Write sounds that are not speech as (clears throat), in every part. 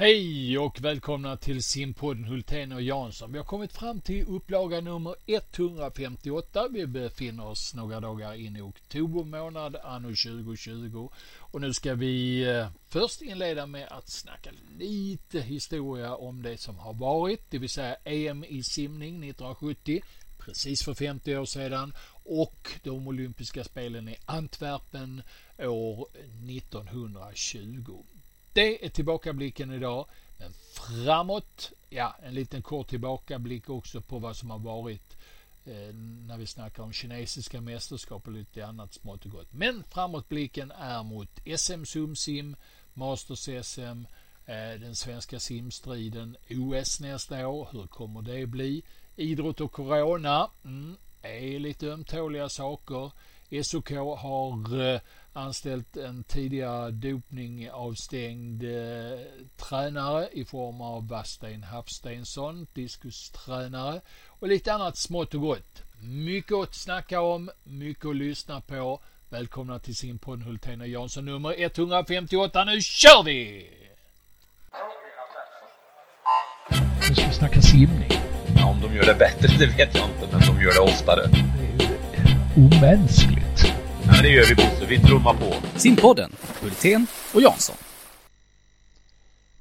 Hej och välkomna till simpodden Hultén och Jansson. Vi har kommit fram till upplaga nummer 158. Vi befinner oss några dagar in i oktober månad anno 2020 och nu ska vi eh, först inleda med att snacka lite historia om det som har varit, det vill säga EM i simning 1970, precis för 50 år sedan och de olympiska spelen i Antwerpen år 1920. Det är tillbakablicken idag. Men framåt, ja, en liten kort tillbakablick också på vad som har varit eh, när vi snackar om kinesiska mästerskap och lite annat smått och gott. Men framåtblicken är mot SM Sumsim, Masters-SM, eh, den svenska simstriden, OS nästa år. Hur kommer det bli? Idrott och corona mm, är lite ömtåliga saker. SOK har eh, anställt en tidigare dopningavstängd eh, tränare i form av Bastein Hafsteinsson, diskustränare och lite annat smått och gott. Mycket att snacka om, mycket att lyssna på. Välkomna till simpodden Hultén och Jansson nummer 158. Nu kör vi! Nu ska vi snacka simning. Ja, om de gör det bättre, det vet jag inte, men de gör det oftare. Omänskligt. Ja, det gör vi Bosse, vi trummar på. Simpodden, Hultén och Jansson.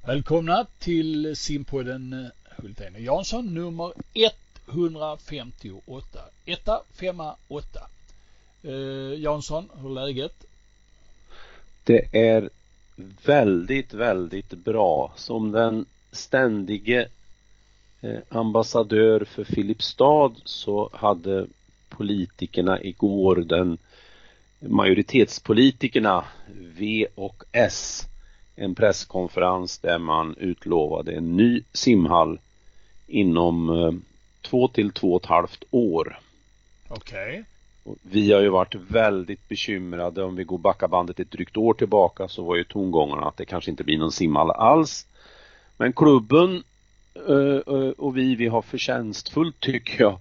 Välkomna till simpodden eh, Hultén och Jansson nummer 158. Etta, femma, åtta. Eh, Jansson, hur är läget? Det är väldigt, väldigt bra. Som den ständige eh, ambassadör för Filipstad så hade politikerna igår, den majoritetspolitikerna V och S en presskonferens där man utlovade en ny simhall inom eh, två till två och ett halvt år. Okej. Och Vi har ju varit väldigt bekymrade om vi går backa bandet ett drygt år tillbaka så var ju tongångarna att det kanske inte blir någon simhall alls. Men klubben eh, eh, och vi, vi har förtjänstfullt tycker jag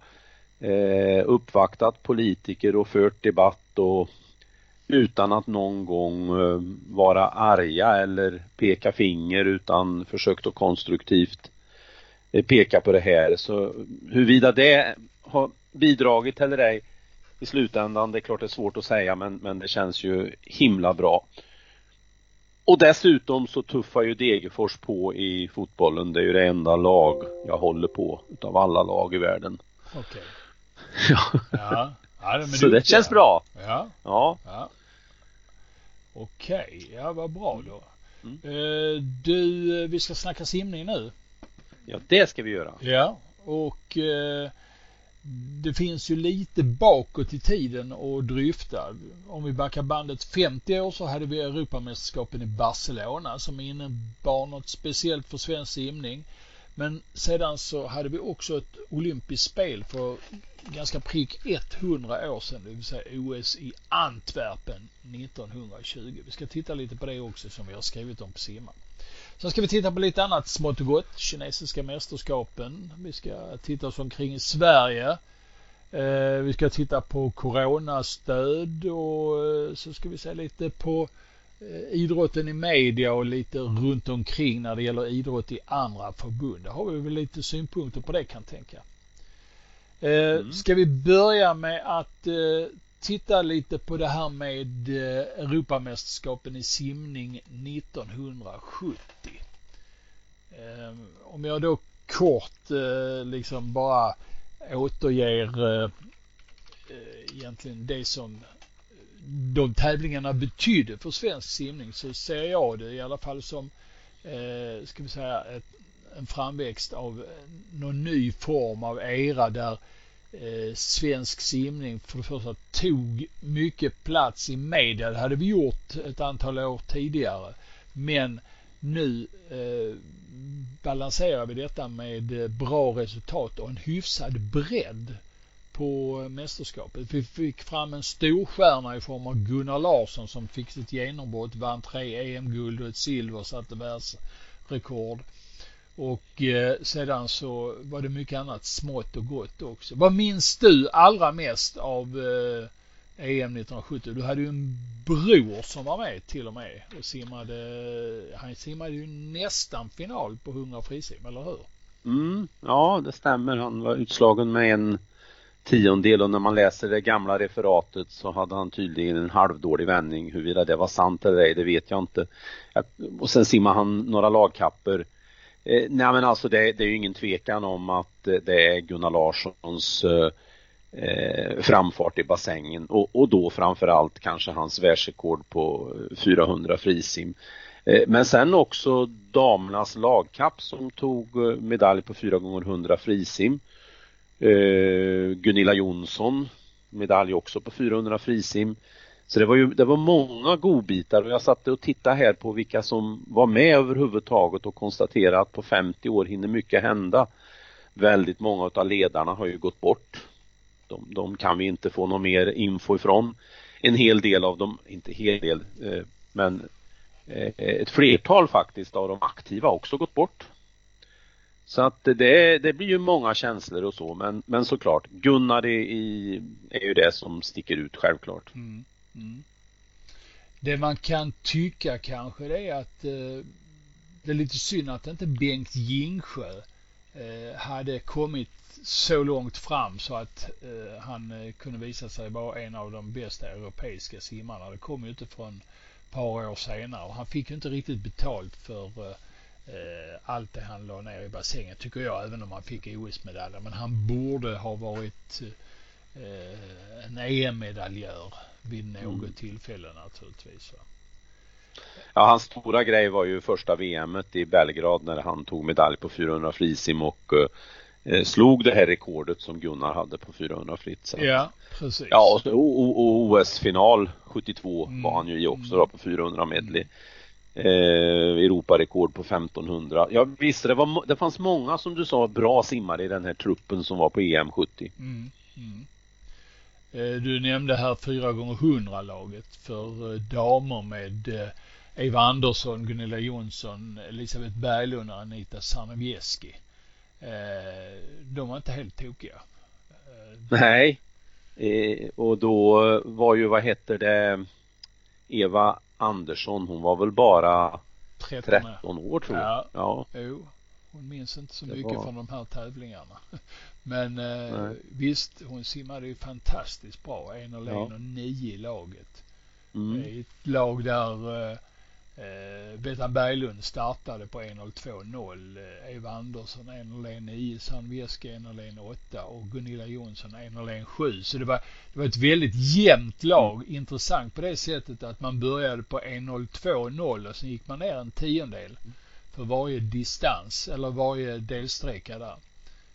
eh, uppvaktat politiker och fört debatt och utan att någon gång eh, vara arga eller peka finger utan försökt att konstruktivt eh, peka på det här. Så huruvida det har bidragit eller ej i slutändan, det är klart det är svårt att säga men, men det känns ju himla bra. Och dessutom så tuffar ju Degerfors på i fotbollen. Det är ju det enda lag jag håller på utav alla lag i världen. Okay. (laughs) Ja. Ja. ja men Så det känns bra. Ja. Ja, ja. Okej, ja vad bra då. Mm. Eh, du, eh, vi ska snacka simning nu. ja det ska vi göra. Ja. Och eh, det finns ju lite bakåt i tiden att dryfta. Om vi backar bandet 50 år så hade vi Europamästerskapen i Barcelona som innebar något speciellt för svensk simning. Men sedan så hade vi också ett olympiskt spel för ganska prick 100 år sedan, det vill säga OS i Antwerpen 1920. Vi ska titta lite på det också som vi har skrivit om på simman. Sen ska vi titta på lite annat smått och gott. Kinesiska mästerskapen. Vi ska titta oss omkring i Sverige. Eh, vi ska titta på coronastöd och eh, så ska vi se lite på idrotten i media och lite runt omkring när det gäller idrott i andra förbund. Där har vi väl lite synpunkter på det kan jag tänka. Eh, Mm. Ska vi börja med att eh, titta lite på det här med eh, Europamästerskapen i simning 1970. Eh, om jag då kort eh, liksom bara återger eh, eh, egentligen det som de tävlingarna betydde för svensk simning så ser jag det i alla fall som eh, ska vi säga ett, en framväxt av eh, någon ny form av era där eh, svensk simning för det första tog mycket plats i media. Det hade vi gjort ett antal år tidigare. Men nu eh, balanserar vi detta med eh, bra resultat och en hyfsad bredd på eh, mästerskapet. Vi fick fram en storstjärna i form av Gunnar Larsson som fick sitt genombrott, vann tre EM-guld och ett silver, satte världsrekord. Och eh, sedan så var det mycket annat smått och gott också. Vad minns du allra mest av eh, EM 1970. Du hade ju en bror som var med till och med och simmade, han simmade ju nästan final på 100 frisim, eller hur? Mm, ja, det stämmer. Han var utslagen med en tiondel och när man läser det gamla referatet så hade han tydligen en halvdålig vändning. Huruvida det var sant eller ej, det vet jag inte. Och sen simmar han några lagkapper. Eh, nej men alltså det, det, är ju ingen tvekan om att eh, det är Gunnar Larssons eh, eh, framfart i bassängen och, och då framförallt kanske hans världsrekord på 400 frisim. Eh, men sen också damernas lagkapp som tog medalj på 4 gånger 100 frisim. Eh, Gunilla Jonsson medalj också på 400 frisim. Så det var ju det var många godbitar och jag satt och tittade här på vilka som var med överhuvudtaget och konstaterade att på 50 år hinner mycket hända. Väldigt många av ledarna har ju gått bort. De, de kan vi inte få någon mer info ifrån. En hel del av dem, inte hel del, eh, men eh, ett flertal faktiskt av de aktiva också gått bort. Så att det, det blir ju många känslor och så men, men såklart Gunnar är, i, är ju det som sticker ut självklart. Mm, mm. Det man kan tycka kanske det är att eh, det är lite synd att inte Bengt Gingsjö eh, hade kommit så långt fram så att eh, han eh, kunde visa sig vara en av de bästa europeiska simmarna. Det kom ju inte från ett par år senare och han fick ju inte riktigt betalt för eh, allt det han la ner i bassängen tycker jag, även om han fick OS-medaljer. Men han borde ha varit eh, en EM-medaljör vid något mm. tillfälle naturligtvis. Ja, hans stora grej var ju första VMet i Belgrad när han tog medalj på 400 frisim och eh, slog det här rekordet som Gunnar hade på 400 fritt. Ja, precis. Ja, och, och, och OS-final 72 mm. var han ju i också då på 400 medley. Eh, Europarekord på 1500. Ja visst, det, var, det fanns många som du sa bra simmare i den här truppen som var på EM 70. Mm, mm. Eh, du nämnde här 4 gånger 100 laget för eh, damer med eh, Eva Andersson, Gunilla Jonsson, Elisabeth Berglund och Anita Sarnevieski. De var inte helt tokiga. Nej, och då var ju, vad heter det, Eva Andersson, hon var väl bara 13, 13 år tror jag. Ja, ja. Jo, hon minns inte så det mycket var... från de här tävlingarna. (laughs) Men eh, visst, hon simmade ju fantastiskt bra. En och en och nio i laget. Mm. I ett lag där eh, Eh, Bettan Berglund startade på 1.02.0. Eh, Eva Andersson 1.01.9. Sandvieski 1.01.8 och Gunilla Jonsson 1.01.7. Så det var, det var ett väldigt jämnt lag. Mm. Intressant på det sättet att man började på 1.02.0 och sen gick man ner en tiondel för varje distans eller varje delsträcka där.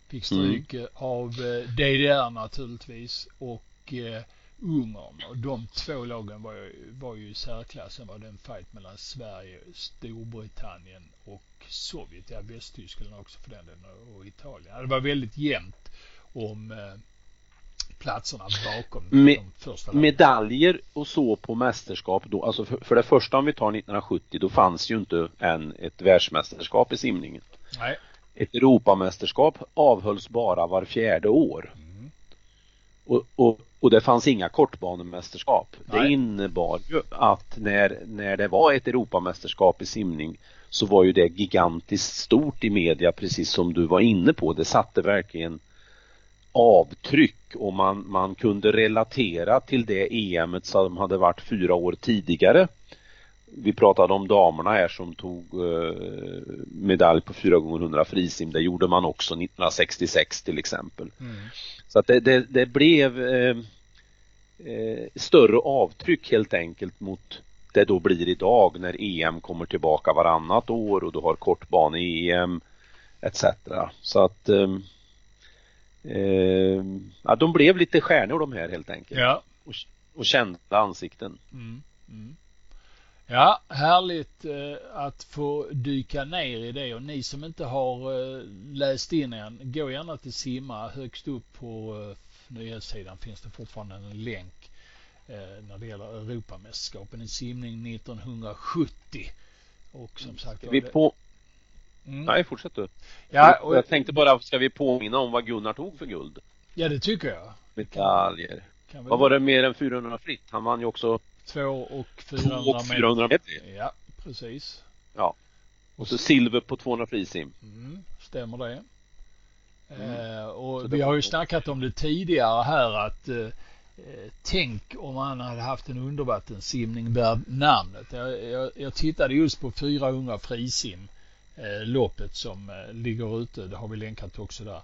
Fick stryk mm. av eh, DDR naturligtvis och eh, Ungern och de två lagen var ju, var ju i särklass. Sen var det en fight mellan Sverige, Storbritannien och Sovjet. Ja, Västtyskland också för den delen och Italien. Det var väldigt jämnt om eh, platserna bakom Me de första lagen. Medaljer och så på mästerskap då, alltså för, för det första om vi tar 1970 då fanns ju inte än ett världsmästerskap i simningen. Nej. Ett Europamästerskap avhölls bara var fjärde år. Mm. Och, och och det fanns inga kortbanemästerskap. Nej. Det innebar ju att när, när det var ett Europamästerskap i simning så var ju det gigantiskt stort i media precis som du var inne på. Det satte verkligen avtryck och man, man kunde relatera till det EM som hade varit fyra år tidigare. Vi pratade om damerna här som tog eh, medalj på 4 gånger 100 frisim. Det gjorde man också 1966 till exempel. Mm. Så att det, det, det blev eh, eh, större avtryck helt enkelt mot det då blir idag när EM kommer tillbaka varannat år och du har kortbane-EM etc. Så att eh, eh, ja, de blev lite stjärnor de här helt enkelt. Ja. Och, och kända ansikten. Mm, mm. Ja, härligt eh, att få dyka ner i det och ni som inte har eh, läst in än, gå gärna till Simma högst upp på eh, nyhetssidan finns det fortfarande en länk när det gäller Europamästerskapen i simning 1970. Och som sagt vi på... Mm. Nej, fortsätt du. Ja, och... Jag tänkte bara, ska vi påminna om vad Gunnar tog för guld? Ja, det tycker jag. Medaljer. Vad var det mer än 400 fritt? Han vann ju också Två och 2 400 och 400 meter. Ja, precis. Ja. Och så silver på 200 frisim. Mm, stämmer det. Mm. Eh, och Så det vi har ju snackat om det tidigare här att eh, eh, tänk om han hade haft en undervattenssimning värd namnet. Jag, jag, jag tittade just på 400 frisim eh, loppet som eh, ligger ute. Det har vi länkat också där.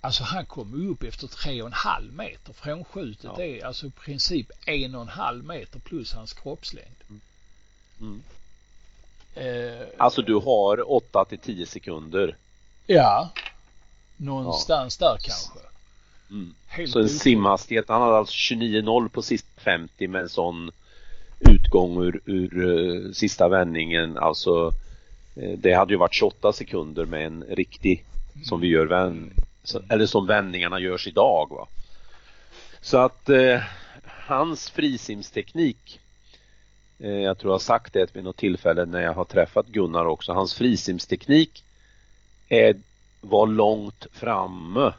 Alltså han kom upp efter tre och en halv meter. Frånskjutet Ja. är alltså i princip en och en halv meter plus hans kroppslängd. Mm. Eh, Alltså du har 8 till 10 sekunder. Ja, någonstans där kanske. Mm. Helt Så en otroligt. simhastighet, han hade alltså 29-0 på sista 50 med en sån utgång ur, ur eh, sista vändningen. Alltså eh, det hade ju varit 28 sekunder med en riktig som vi gör vänd, så, eller som vändningarna görs idag va. Så att eh, hans frisimsteknik eh, jag tror jag har sagt det vid något tillfälle när jag har träffat Gunnar också. Hans frisimsteknik är, var långt framme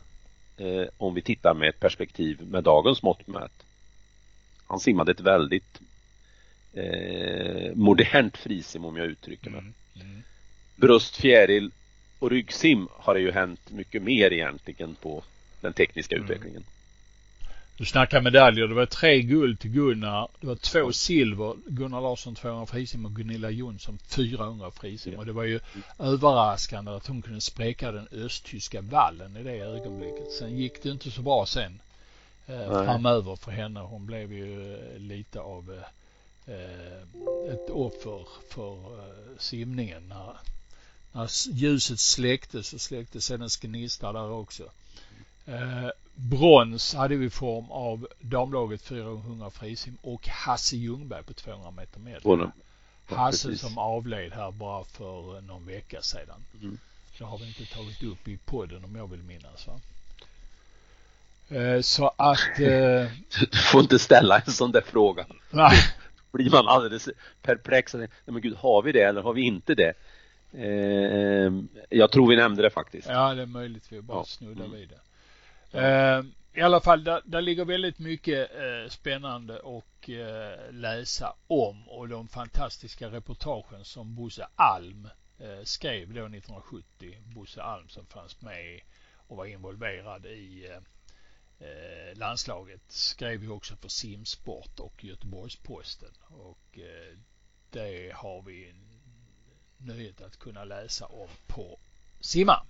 eh, om vi tittar med ett perspektiv med dagens mått mätt. Han simmade ett väldigt eh, modernt frisim om jag uttrycker mig. Mm, mm. Bröst, fjäril och ryggsim har det ju hänt mycket mer egentligen på den tekniska Mm. utvecklingen. Du snackar medaljer. Det var tre guld till Gunnar. Det var två silver. Gunnar Larsson 200 frisim och Gunilla Jonsson 400 frisim. Ja. Och det var ju överraskande att hon kunde spräcka den östtyska vallen i det ögonblicket. Sen gick det inte så bra sen eh, framöver för henne. Hon blev ju eh, lite av eh, eh, ett offer för eh, simningen. När, när ljuset släcktes så släcktes hennes gnista där också. Eh, brons hade vi i form av damlaget 400 frisim och Hasse Ljungberg på 200 meter med. Både- ja, Hasse precis. som avled här bara för eh, någon vecka sedan. Mm. Det har vi inte tagit upp i podden om jag vill minnas va? Eh, så att, eh, (laughs) Du får inte ställa en sån där fråga. nej, Blir man alldeles perplex. Nej men gud, har vi det eller har vi inte det? Eh, jag tror vi nämnde det faktiskt. ja det är möjligt vi bara Ja. snuddar Mm. vid det. Eh, I alla fall, där, där ligger väldigt mycket eh, spännande och eh, läsa om och de fantastiska reportagen som Bosse Alm eh, skrev då 1970. Bosse Alm som fanns med och var involverad i eh, eh, landslaget skrev ju också för Simsport och Göteborgs-Posten och eh, det har vi en nöjet att kunna läsa om på Simma.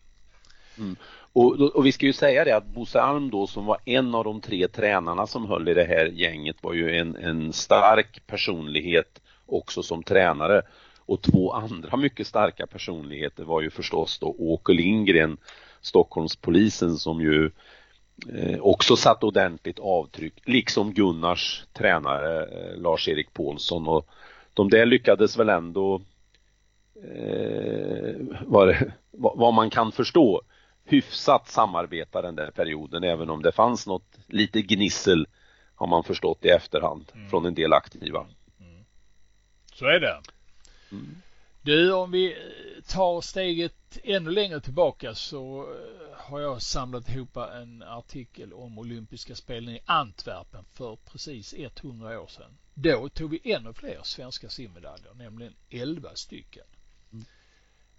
Mm. Och, och vi ska ju säga det att Bosse Alm då som var en av de tre tränarna som höll i det här gänget var ju en, en stark personlighet också som tränare. Och två andra mycket starka personligheter var ju förstås då Åke Lindgren, Stockholmspolisen som ju eh, också satt ordentligt avtryck, liksom Gunnars tränare eh, Lars-Erik Paulsson och de där lyckades väl ändå eh, vad, det, vad, man kan förstå hyfsat samarbeta den där perioden även om det fanns något lite gnissel har man förstått i efterhand Mm. från en del aktiva. Så är det. Mm. Du, om vi tar steget ännu längre tillbaka så eh, har jag samlat ihop en artikel om olympiska spelen i Antwerpen för precis 100 år sedan. Då tog vi ännu fler svenska simmedaljer, nämligen 11 stycken.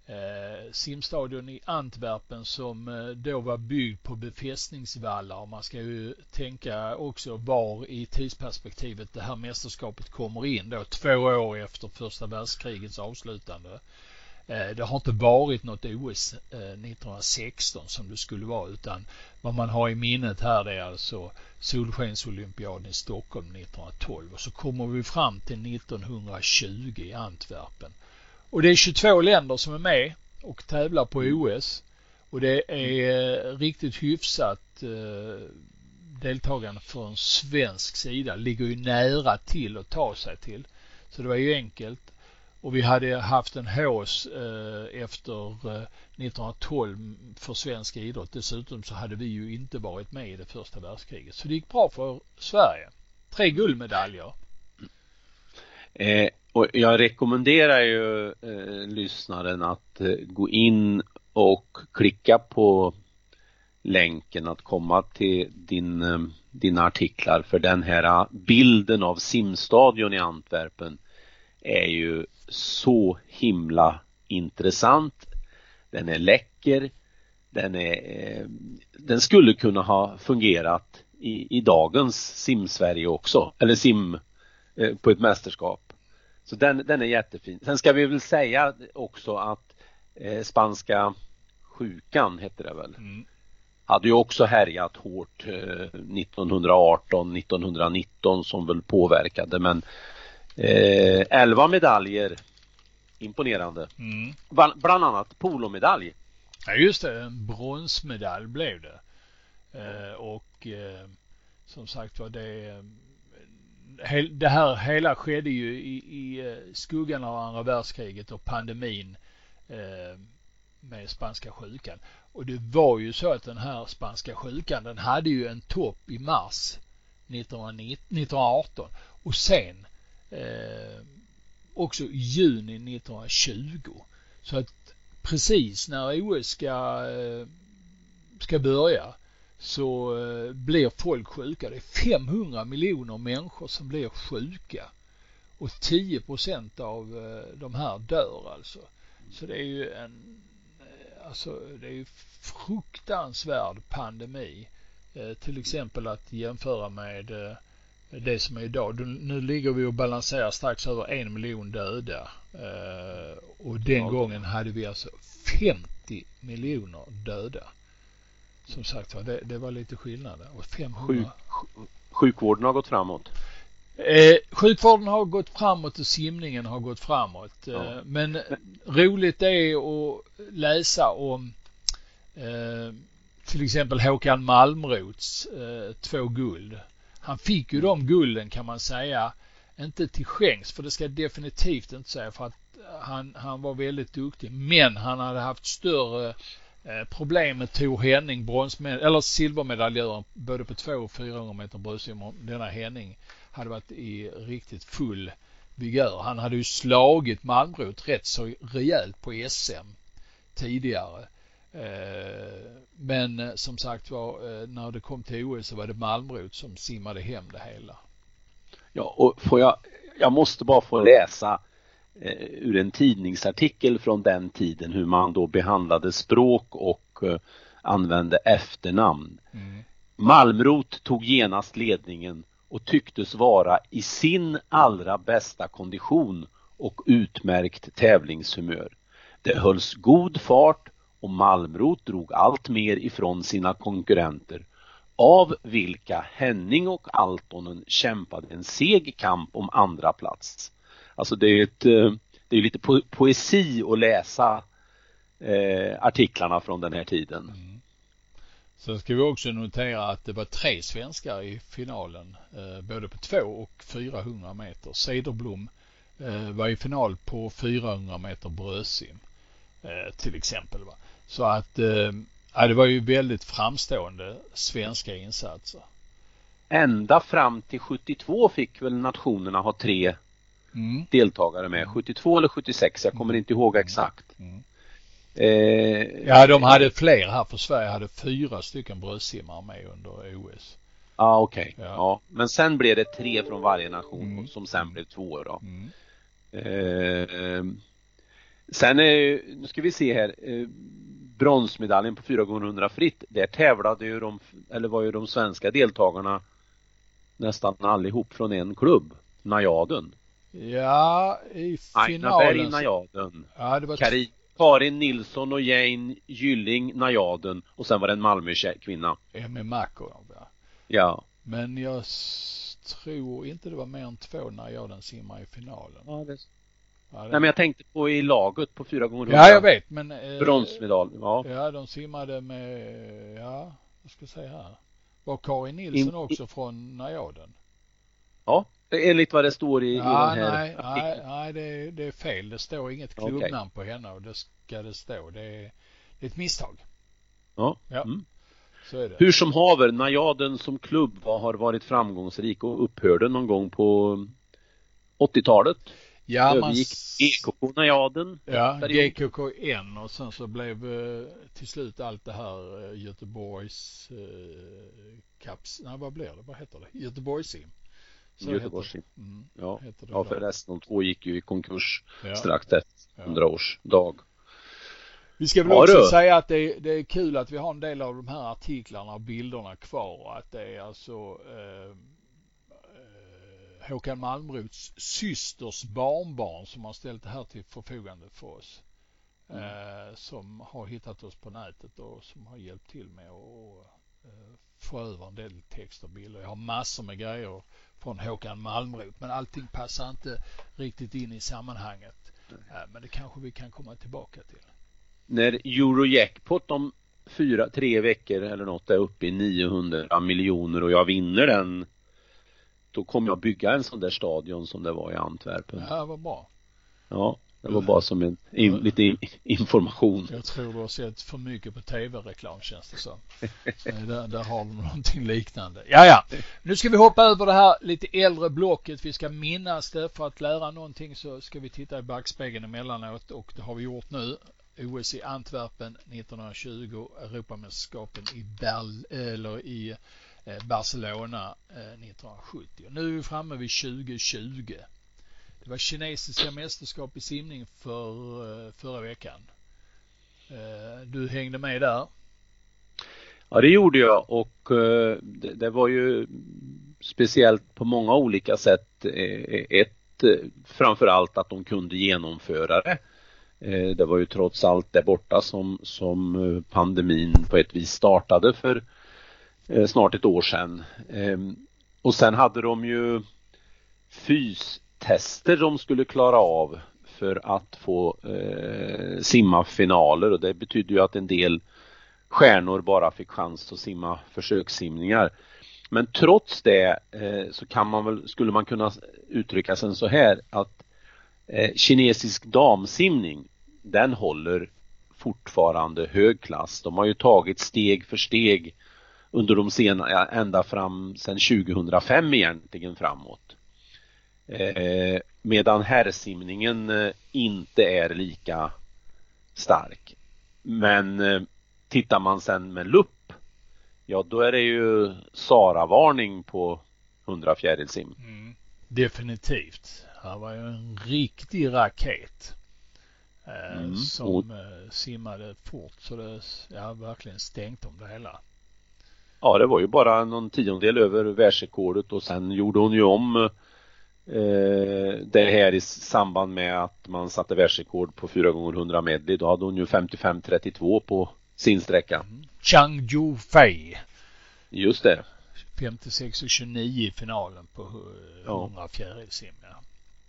Eh, simstadion i Antwerpen som eh, då var byggd på befästningsvallar man ska ju tänka också var i tidsperspektivet det här mästerskapet kommer in då två år efter första världskrigets avslutande. Eh, det har inte varit något OS 1916 eh, som det skulle vara utan vad man har i minnet här det är alltså Solskensolympiaden i Stockholm 1912 och så kommer vi fram till 1920 i Antwerpen. Och det är 22 länder som är med och tävlar på OS. Och det är eh, riktigt hyfsat eh, deltagande från svensk sida. Ligger ju nära till att ta sig till. Så det var ju enkelt. Och vi hade haft en hås eh, efter eh, 1912 för svensk idrott. Dessutom så hade vi ju inte varit med i det första världskriget. Så det gick bra för Sverige. Tre guldmedaljer. Eh, och jag rekommenderar ju eh, lyssnaren att eh, gå in och klicka på länken att komma till din eh, dina artiklar för den här eh, bilden av simstadion i Antwerpen är ju så himla intressant. Den är läcker. Den, är, eh, den skulle kunna ha fungerat i, i dagens simsverige också, eller sim på ett mästerskap. Så den, den är jättefin. Sen ska vi väl säga också att eh, spanska sjukan hette det väl. Mm. Hade ju också härjat hårt eh, 1918, 1919 som väl påverkade men eh, 11 medaljer imponerande. Mm. Bland, bland annat polomedalj. Ja just det, en bronsmedalj blev det. Eh, och eh, som sagt var det det här hela skedde ju i, i eh, skuggan av andra världskriget och pandemin eh, med spanska sjukan. Och det var ju så att den här spanska sjukan den hade ju en topp i mars 1918 och sen eh, också juni 1920. Så att precis när OS ska, eh, ska börja så eh, blir folk sjuka. Det är 500 miljoner människor som blir sjuka och 10 procent av eh, de här dör alltså. Så det är ju en alltså det är ju fruktansvärd pandemi. till exempel att jämföra med det som är idag. Nu ligger vi och balanserar strax över en miljon döda. och den gången hade vi alltså 50 miljoner döda som sagt var, det, det, var lite skillnad. Och 500... Sjuk, sjukvården har gått framåt? Eh, sjukvården har gått framåt och simningen har gått framåt. Ja. Eh, men roligt är att läsa om eh, till exempel Håkan Malmrots eh, två guld. Han fick ju de gulden kan man säga inte till skänks för det ska jag definitivt inte säga för att han, han var väldigt duktig men han hade haft större Eh, problemet tog Tor Henning, bronsmed eller silvermedaljören både på 2 och 400 meter bröstsim. Denna Henning hade varit i riktigt full vigör. Han hade ju slagit Malmrot rätt så rejält på SM tidigare. Eh, men eh, som sagt var, när det kom till OS så var det Malmrot som simmade hem det hela. Ja, och får jag, jag måste bara få läsa ur en tidningsartikel från den tiden hur man då behandlade språk och eh, använde efternamn. Mm. Malmrot tog genast ledningen och tycktes vara i sin allra bästa kondition och utmärkt tävlingshumör. Det hölls god fart och Malmrot drog allt mer ifrån sina konkurrenter av vilka Henning och Altonen kämpade en seg kamp om andra plats. Alltså det är ett, eh, det är lite po poesi att läsa eh, artiklarna från den här tiden. Mm. Sen ska vi också notera att det var tre svenskar i finalen, eh, både på 2 och 400 meter. Cederblom eh, var i final på 400 meter bröstsim eh, till exempel. Va? Så att eh, ja, det var ju väldigt framstående svenska insatser. Ända fram till 72 fick väl nationerna ha tre mm. deltagare med. 72 eller 76, jag kommer inte ihåg exakt. Mm. Eh, ja, de hade fler här för Sverige hade fyra stycken bröstsimmare med under OS. Ah, okay. Ja, okej. Ja. Men sen blev det tre från varje nation mm. som sen blev två då. Mm. Eh, sen är, nu ska vi se här, eh, bronsmedaljen på 4 gånger 100 fritt, där tävlade ju de, eller var ju de svenska deltagarna nästan allihop från en klubb, Najaden. Ja, i finalen. Aina Berg, Najaden. Ja, det var Karin, Karin Nilsson och Jane Gylling, Najaden och sen var det en Malmö-kvinna. Emmy Makarov, ja. Ja. Men jag tror inte det var mer än två Najaden simmar i finalen. Ja, det... Ja, det... Nej men jag tänkte på i laget på fyra gånger Ja jag vet men eh, Bronsmedalj, ja. Ja de simmade med, ja, vad ska jag säga här. Var Karin Nilsson In... också från Najaden? Ja, enligt vad det står i, ja, i den här nej, nej, nej det, det, är fel. Det står inget klubbnamn okay. på henne och det ska det stå. Det är, det är ett misstag. Ja. ja. Mm. Så är det. Hur som haver, Najaden som klubb har varit framgångsrik och upphörde någon gång på 80-talet. Ja, övergick GKK Najaden. Ja, GKKN och sen så blev eh, till slut allt det här eh, Göteborgs eh, kaps, nej vad blir det, vad heter det, Göteborgssim. Göteborgssim. Mm, ja, ja för resten de två gick ju i konkurs ja. strax efter 100 års dag. Vi ska väl ja, också du. säga att det är, det är kul att vi har en del av de här artiklarna och bilderna kvar och att det är alltså eh, Håkan Malmrots systers barnbarn som har ställt det här till förfogande för oss. Mm. Eh, som har hittat oss på nätet och som har hjälpt till med att eh, få över en del text och bilder. Jag har massor med grejer från Håkan Malmrot men allting passar inte riktigt in i sammanhanget. Eh, men det kanske vi kan komma tillbaka till. När Eurojackpot om fyra, tre veckor eller något är uppe i 900 miljoner och jag vinner den då kommer jag bygga en sån där stadion som det var i Antwerpen. Ja, vad bra. Ja, det var bara som en, in, lite information. Jag tror du har sett för mycket på tv-reklam känns det som. där, där har du någonting liknande. Ja, ja. Nu ska vi hoppa över det här lite äldre blocket. Vi ska minnas det. För att lära någonting så ska vi titta i backspegeln emellanåt och det har vi gjort nu. OS i Antwerpen 1920, Europamästerskapen i Berl eller i Eh, Barcelona 1970. Eh, nu är vi framme vid 2020. Det var kinesiska mästerskap i simning för eh, förra veckan. Eh, du hängde med där? Ja, det gjorde jag och eh, det var ju speciellt på många olika sätt. Ett, framför allt att de kunde genomföra det. Det var ju trots allt där borta som, som pandemin på ett vis startade för snart ett år sedan. Ehm, och sen hade de ju fys tester de skulle klara av för att få eh, simma finaler och det betyder ju att en del stjärnor bara fick chans att simma försökssimningar. Men trots det eh, så kan man väl, skulle man kunna uttrycka sig så här att eh, kinesisk damsimning den håller fortfarande hög klass. De har ju tagit steg för steg under de sena, ända fram sedan 2005 egentligen framåt. Eh, medan herrsimningen eh, inte är lika stark. Men eh, tittar man sen med lupp, ja då är det ju Sara-varning på 100 fjärilsim. Mm, definitivt. Han var ju en riktig raket. Mm. Som simmade fort så det ja, verkligen stängt om det hela. Ja, det var ju bara någon tiondel över världsrekordet och sen gjorde hon ju om det här i samband med att man satte världsrekord på 4 gånger 100 medley. Då hade hon ju 55-32 på sin sträcka. Mm. Chang Ju Fei. Just det. 56 och 29 i finalen på 100 ja. fjärilsim. Ja.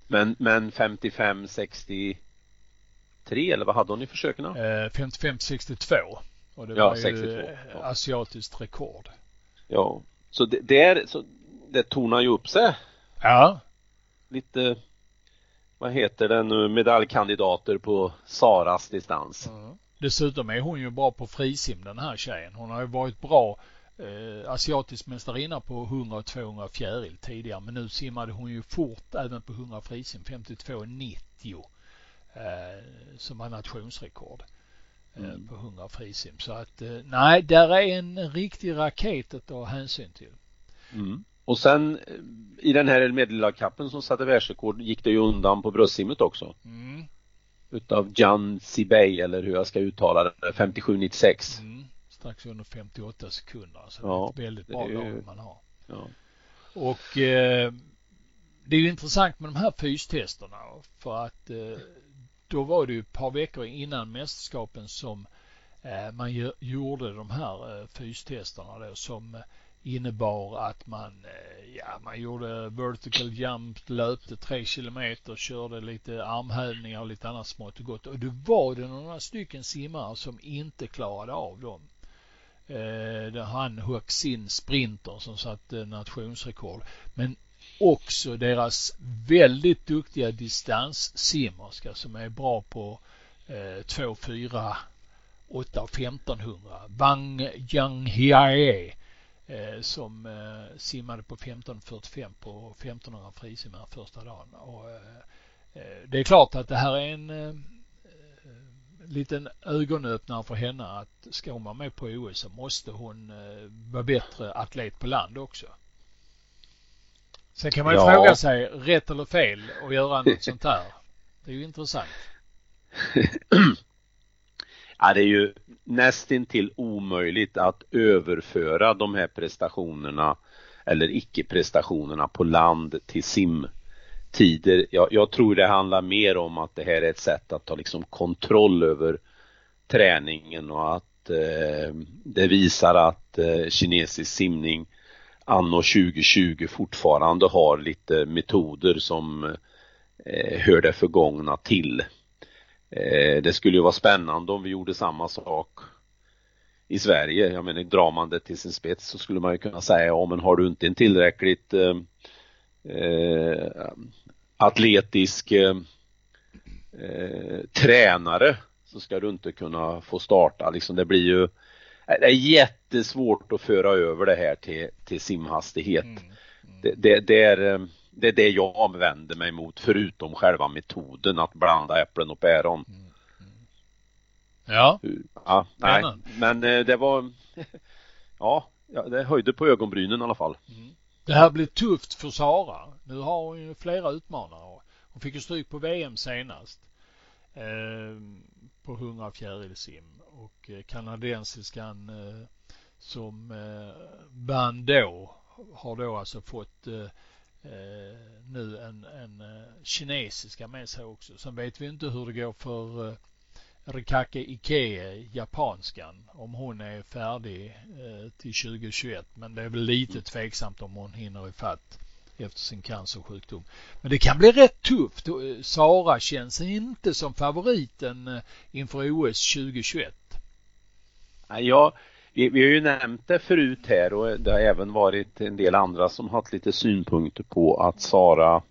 Men, men 55 63 eller vad hade hon i försöken? Eh, 55 62. Och det ja, var ju 62. Ja. asiatiskt rekord. Ja, så det, det, är, så det tornar ju upp sig. Ja. Lite, vad heter det nu, medaljkandidater på Saras distans. Ja. Dessutom är hon ju bra på frisim den här tjejen. Hon har ju varit bra eh, asiatisk mästarinna på 100 och 200 fjäril tidigare men nu simmade hon ju fort även på 100 frisim 52,90 eh, som var nationsrekord. Eh, mm. på 100 frisim. Så att eh, nej, där är en riktig raket att ta hänsyn till. Mm. Och sen eh, i den här medelhavskappen som satte världsrekord gick det ju undan på bröstsimmet också. Mm. Utav Jan Sibey eller hur jag ska uttala det, 57,96. Mm. Strax under 58 sekunder. Så ja, det är ett väldigt bra lag man har. Ja. Och eh, det är ju intressant med de här fystesterna för att eh, då var det ju ett par veckor innan mästerskapen som eh, man gjorde de här eh, fystesterna då som innebar att man, eh, ja, man gjorde vertical jump, löpte tre kilometer, körde lite armhävningar och lite annat smått och gott. Och då var det några stycken simmare som inte klarade av dem. Eh, det han Huaxin Sprinter som satte nationsrekord. Men också deras väldigt duktiga distanssimmerska som är bra på eh, 2, 4, 8 och 1500. Wang Yang Hiae som eh, simmade på 15.45 på 1500 frisimmar första dagen. Och, eh, eh, det är klart att det här är en eh, liten ögonöppnare för henne att ska hon vara med på OS så måste hon eh, vara bättre atlet på land också. Sen kan man ju ja. fråga sig rätt eller fel att göra något sånt här. Det är ju intressant. (laughs) ja, det är ju nästintill omöjligt att överföra de här prestationerna eller icke-prestationerna på land till simtider. Jag, jag tror det handlar mer om att det här är ett sätt att ta liksom kontroll över träningen och att eh, det visar att eh, kinesisk simning anno 2020 fortfarande har lite metoder som eh, hör det förgångna till. Eh, det skulle ju vara spännande om vi gjorde samma sak i Sverige. Jag menar, drar man det till sin spets så skulle man ju kunna säga, ja men har du inte en tillräckligt eh, eh atletisk eh, eh, tränare så ska du inte kunna få starta. Liksom det blir ju det är jättesvårt att föra över det här till, till simhastighet. Mm. Mm. Det, det, det, är, det är det jag vänder mig mot förutom själva metoden att blanda äpplen och päron. Mm. Ja. ja nej, men eh, det var (laughs) ja, det höjde på ögonbrynen i alla fall. Mm. Det här blir tufft för Sara. Nu har hon ju flera utmanare. Hon fick ju stryk på VM senast. Eh, på 100 fjärilsim och eh, kanadensiskan eh, som eh, vann då har då alltså fått eh, nu en, en kinesiska med sig också. Sen vet vi inte hur det går för Rikake Ike, japanskan, om hon är färdig eh, till 2021. Men det är väl lite tveksamt om hon hinner ifatt efter sin cancersjukdom. Men det kan bli rätt tufft. Sara känns inte som favoriten eh, inför OS 2021. Ja, vi, vi har ju nämnt det förut här och det har även varit en del andra som haft lite synpunkter på att Sara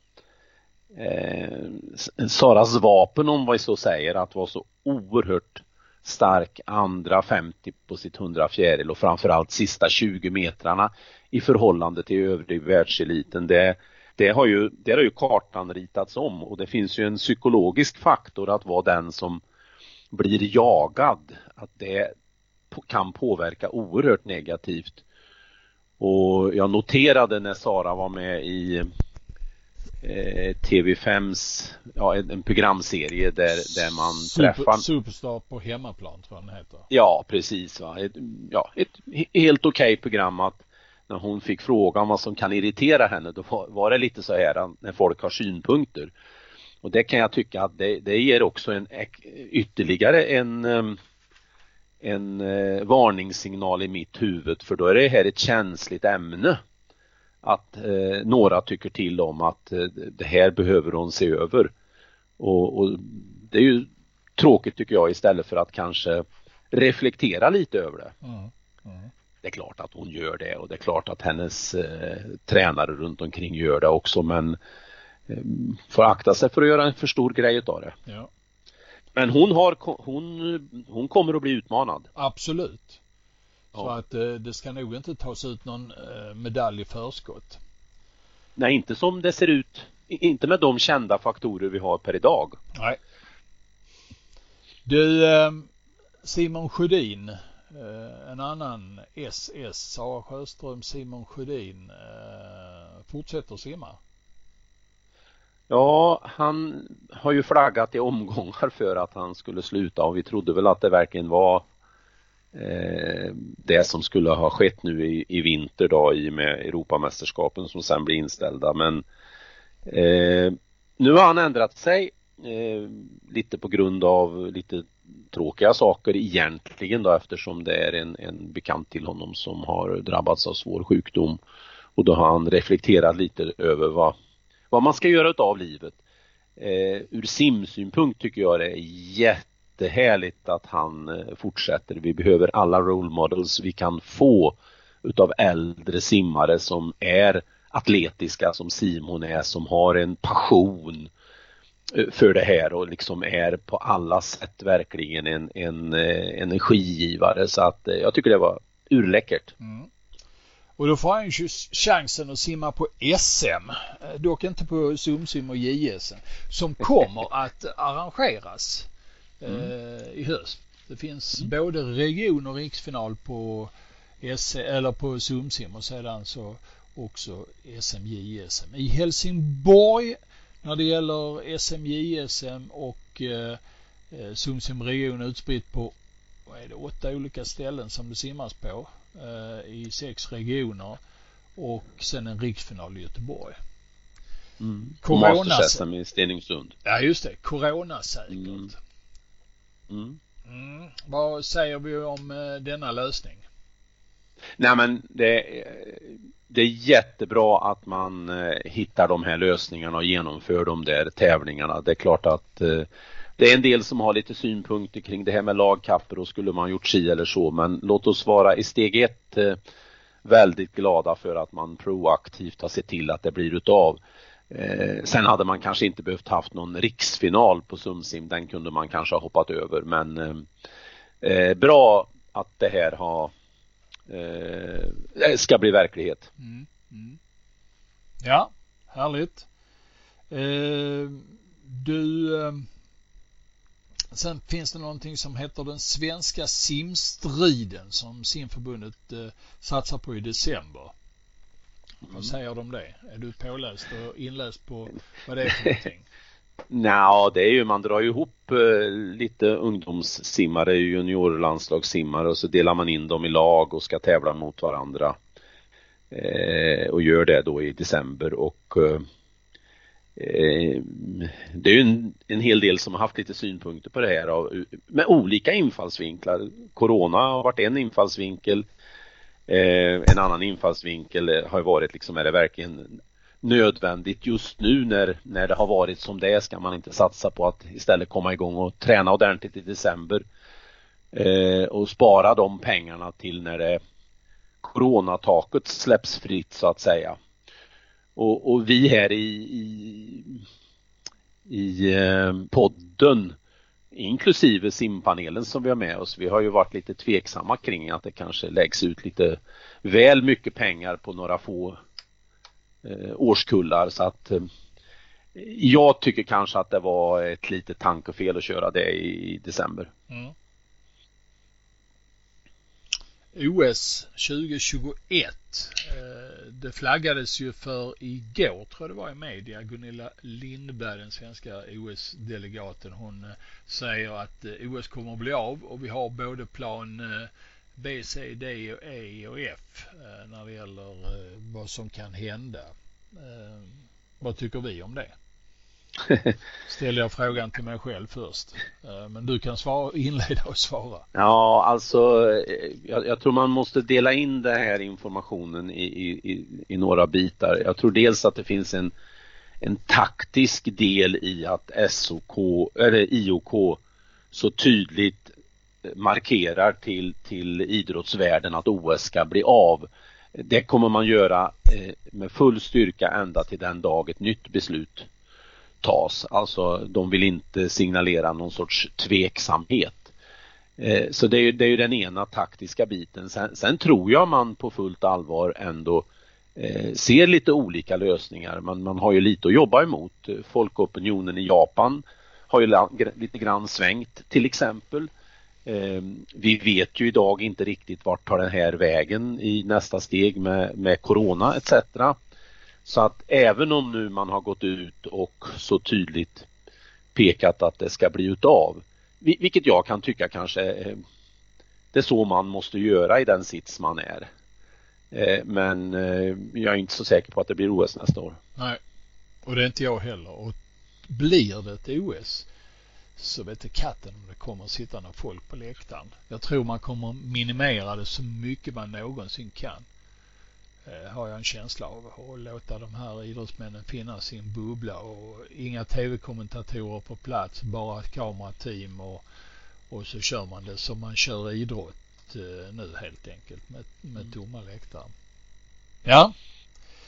eh, Saras vapen om vad så säger att vara så oerhört stark andra 50 på sitt 100 fjäril och framförallt sista 20 metrarna i förhållande till övrig världseliten. Det, det har ju, det har ju kartan ritats om och det finns ju en psykologisk faktor att vara den som blir jagad. Att det kan påverka oerhört negativt. Och jag noterade när Sara var med i eh, TV5s, ja en, en programserie där, där man Super, träffar Superstar på hemmaplan tror jag den heter. Ja precis va. Ett, ja, ett helt okej okay program att när hon fick frågan vad som kan irritera henne då var, var det lite så här när folk har synpunkter. Och det kan jag tycka att det, det ger också en ytterligare en en eh, varningssignal i mitt huvud för då är det här ett känsligt ämne att eh, några tycker till om att eh, det här behöver hon se över. Och, och, det är ju tråkigt tycker jag istället för att kanske reflektera lite över det. Mm. Mm. Det är klart att hon gör det och det är klart att hennes eh, tränare runt omkring gör det också men eh, får akta sig för att göra en för stor grej av det. Ja. Men hon, har, hon, hon kommer att bli utmanad. Absolut. Så att eh, det ska nog inte tas ut någon eh, medalj i förskott. Nej, inte som det ser ut. Inte med de kända faktorer vi har per idag. Nej. Du, eh, Simon Sjödin, en annan SS, Sara Sjöström, Simon Sjödin, fortsätter simma. Ja, han har ju flaggat i omgångar för att han skulle sluta och vi trodde väl att det verkligen var Eh, det som skulle ha skett nu i, i vinter då i och med Europamästerskapen som sen blir inställda. Men eh, nu har han ändrat sig eh, lite på grund av lite tråkiga saker egentligen då eftersom det är en, en bekant till honom som har drabbats av svår sjukdom. Och då har han reflekterat lite över vad, vad man ska göra av livet. Eh, ur simsynpunkt tycker jag det är jättehärligt att han eh, fortsätter. Vi behöver alla role models vi kan få utav äldre simmare som är atletiska som Simon är, som har en passion eh, för det här och liksom är på alla sätt verkligen en, en eh, energigivare så att jag tycker det var urläckert. Mm. Och då får han ju chansen att simma på SM, eh, dock inte på SumSim och JSM, som (laughs) kommer att arrangeras mm. eh, i höst. Det finns mm. både region och riksfinal på, eller på SumSim och sedan så också SMJSM. I Helsingborg när det gäller SMJSM och eh, eh, SumSim region utspritt på vad är det, åtta olika ställen som det simmas på eh, i sex regioner och sen en riksfinal i Göteborg. Mm. Corona... i Stenungsund. Ja just det, coronasäkert. Mm. Mm. Mm. Vad säger vi om eh, denna lösning? Nej men det, det är jättebra att man eh, hittar de här lösningarna och genomför de där tävlingarna. Det är klart att eh, det är en del som har lite synpunkter kring det här med lagkapper och skulle man gjort si eller så men låt oss vara i steg ett eh, väldigt glada för att man proaktivt har sett till att det blir utav. Eh, sen hade man kanske inte behövt haft någon riksfinal på Sumsim, den kunde man kanske ha hoppat över men eh, eh, bra att det här har eh, ska bli verklighet. Mm, mm. Ja, härligt. Eh, du Sen finns det någonting som heter den svenska simstriden som simförbundet eh, satsar på i december. Mm. Vad säger du om det? Är du påläst och inläst på vad det är för någonting? (laughs) Nja, det är ju, man drar ju ihop eh, lite ungdomssimmare, juniorlandslagssimmare och så delar man in dem i lag och ska tävla mot varandra. Eh, och gör det då i december och Eh, Ehm, det är ju en, en, hel del som har haft lite synpunkter på det här med olika infallsvinklar. Corona har varit en infallsvinkel. Eh, en annan infallsvinkel har varit liksom, är det verkligen nödvändigt just nu när, när det har varit som det är ska man inte satsa på att istället komma igång och träna ordentligt i december eh, och spara de pengarna till när det coronataket släpps fritt så att säga. Och, och vi här i, i, i eh, podden inklusive simpanelen som vi har med oss. Vi har ju varit lite tveksamma kring att det kanske läggs ut lite väl mycket pengar på några få eh, årskullar så att eh, jag tycker kanske att det var ett litet tankefel att köra det i, i december. Mm. OS 2021. Det flaggades ju för igår, tror jag det var i media, Gunilla Lindberg, den svenska OS-delegaten. Hon eh, säger att eh, OS kommer att bli av och vi har både plan eh, B, C, D, och E och F när det gäller vad som kan hända. Vad tycker vi om det? (laughs) ställer jag frågan till mig själv först. Eh, men du kan svara, inleda och svara. Ja, alltså eh, jag, jag, tror man måste dela in den här informationen i, i, i, några bitar. Jag tror dels att det finns en, en taktisk del i att SOK, eller IOK så tydligt markerar till, till idrottsvärlden att OS ska bli av. Det kommer man göra eh, med full styrka ända till den dag ett nytt beslut tas. Alltså de vill inte signalera någon sorts tveksamhet. Eh, så det är, ju, det är ju den ena taktiska biten. Sen, sen, tror jag man på fullt allvar ändå eh, ser lite olika lösningar. Man, man har ju lite att jobba emot. Folkopinionen i Japan har ju lite grann svängt till exempel. Eh, vi vet ju idag inte riktigt vart tar den här vägen i nästa steg med, med Corona etc. Så att även om nu man har gått ut och så tydligt pekat att det ska bli utav, vilket jag kan tycka kanske eh, det är så man måste göra i den sits man är. Eh, men eh, jag är inte så säker på att det blir OS nästa år. Nej, och det är inte jag heller. Och blir det ett OS så vet inte katten om det kommer att sitta några folk på läktaren. Jag tror man kommer minimera det så mycket man någonsin kan. Eh, har jag en känsla av och låta de här idrottsmännen finnas i en bubbla och inga tv-kommentatorer på plats, bara ett kamerateam och, och så kör man det som man kör idrott eh, nu helt enkelt med, med mm. tomma läktare. Ja.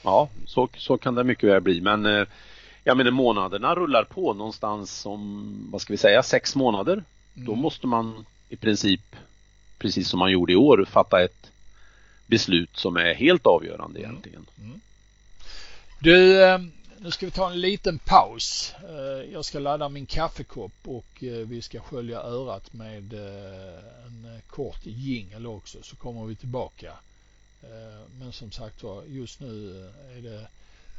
Ja, så, så kan det mycket väl bli men eh, jag menar månaderna rullar på någonstans om, vad ska vi säga, sex månader. Mm. Då måste man i princip, precis som man gjorde i år, fatta ett beslut som är helt avgörande mm. egentligen. Mm. Du, eh, nu ska vi ta en liten paus. Eh, jag ska ladda min kaffekopp och eh, vi ska skölja örat med en kort jingel också så kommer vi tillbaka. Men som sagt var, just nu är det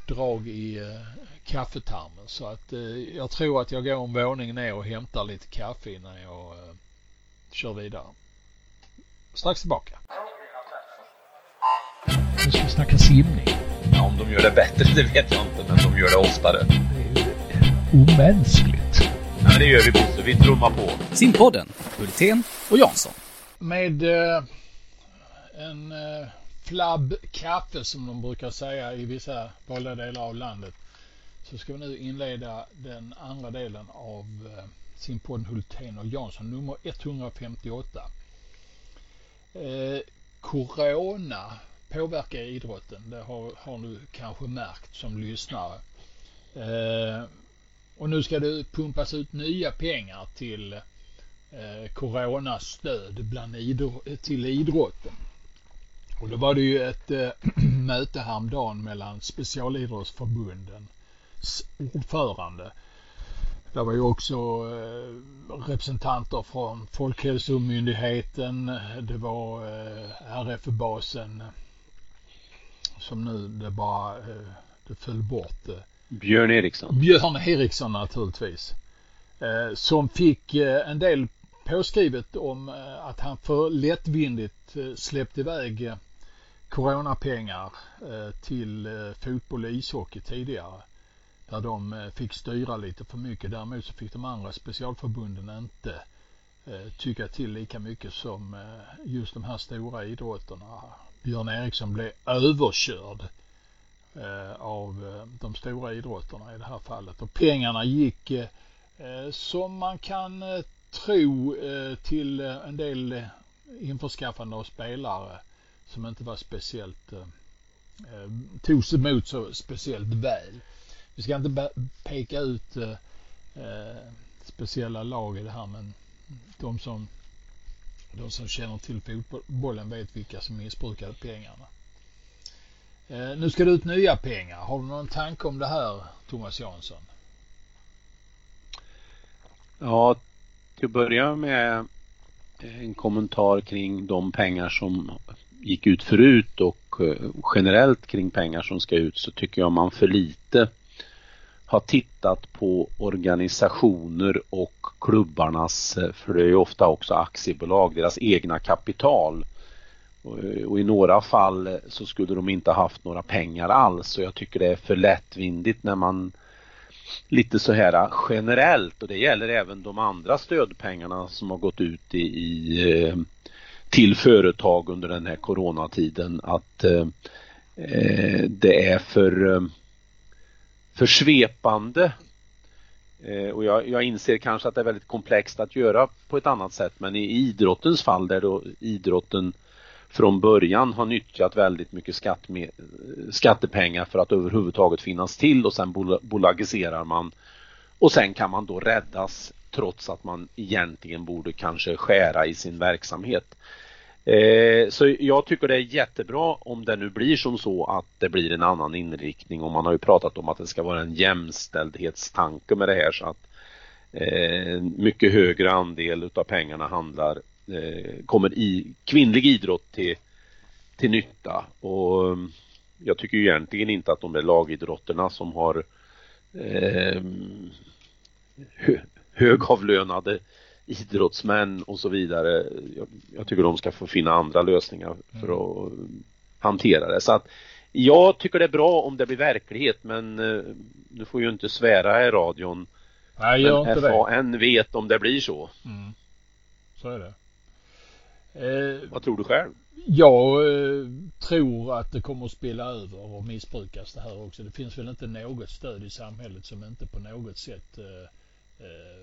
drag i kaffetarmen så att jag tror att jag går en våning ner och hämtar lite kaffe innan jag kör vidare. Strax tillbaka. Nu ska vi snacka simning. Ja, om de gör det bättre, (laughs) det vet jag inte, men de gör det oftare. Det är ju omänskligt. Ja, men det gör vi Bosse, vi trummar på. Simpodden, Hultén och Jansson. Med eh, en eh, flabb kaffe som de brukar säga i vissa valda delar av landet så ska vi nu inleda den andra delen av eh, simpodden Hultén och Jansson, nummer 158. Eh, corona påverkar idrotten. Det har, har du kanske märkt som lyssnare. Eh, och nu ska det pumpas ut nya pengar till eh, coronastöd bland idro till idrotten. Och då var det ju ett eh, (clears throat) möte häromdagen mellan specialidrottsförbundens ordförande. Där var ju också eh, representanter från Folkhälsomyndigheten. Det var eh, RF-basen som nu det bara eh, det föll bort. Eh. Björn Eriksson. Björn Eriksson naturligtvis. Eh, som fick en del påskrivet om att han för lättvindigt släppte iväg coronapengar till fotboll och ishockey tidigare. Där de fick styra lite för mycket. Däremot så fick de andra specialförbunden inte tycka till lika mycket som just de här stora idrotterna Björn Eriksson blev överkörd eh, av eh, de stora idrotterna i det här fallet. Och pengarna gick eh, som man kan tro till en del införskaffande av spelare som inte var speciellt togs emot så speciellt väl. Vi ska inte peka ut speciella lag i det här men de som de som känner till fotbollen vet vilka som missbrukade pengarna. Eh, nu ska det ut nya pengar. Har du någon tanke om det här, Thomas Jansson? Ja, till att börja med eh, en kommentar kring de pengar som gick ut förut och eh, generellt kring pengar som ska ut så tycker jag man för lite har tittat på organisationer och klubbarnas, eh, för det är ju ofta också aktiebolag, deras egna kapital. Och eh, i några fall eh, så skulle de inte haft några pengar alls och jag tycker det är för lättvindigt när man lite så här generellt och det gäller även de andra stödpengarna som har gått ut i, i till företag under den här coronatiden att eh, det är för för svepande. Eh, och jag, jag, inser kanske att det är väldigt komplext att göra på ett annat sätt men i idrottens fall där då idrotten från början har nyttjat väldigt mycket skattme skattepengar för att överhuvudtaget finnas till och sen bolagiserar man och sen kan man då räddas trots att man egentligen borde kanske skära i sin verksamhet. Eh, så jag tycker det är jättebra om det nu blir som så att det blir en annan inriktning. Och man har ju pratat om att det ska vara en jämställdhetstanke med det här. Så att eh, mycket högre andel utav pengarna handlar eh, kommer i kvinnlig idrott till, till nytta. Och eh, jag tycker ju egentligen inte att de där lagidrotterna som har eh, högavlönade idrottsmän och så vidare. Jag, jag, tycker de ska få finna andra lösningar för mm. att hantera det. Så att jag tycker det är bra om det blir verklighet men du får ju inte svära i radion. Nej, gör inte FAN det. vet om det blir så. Mm. Så är det. Eh, Vad tror du själv? Jag eh, tror att det kommer att spela över och missbrukas det här också. Det finns väl inte något stöd i samhället som inte på något sätt eh, eh Eh,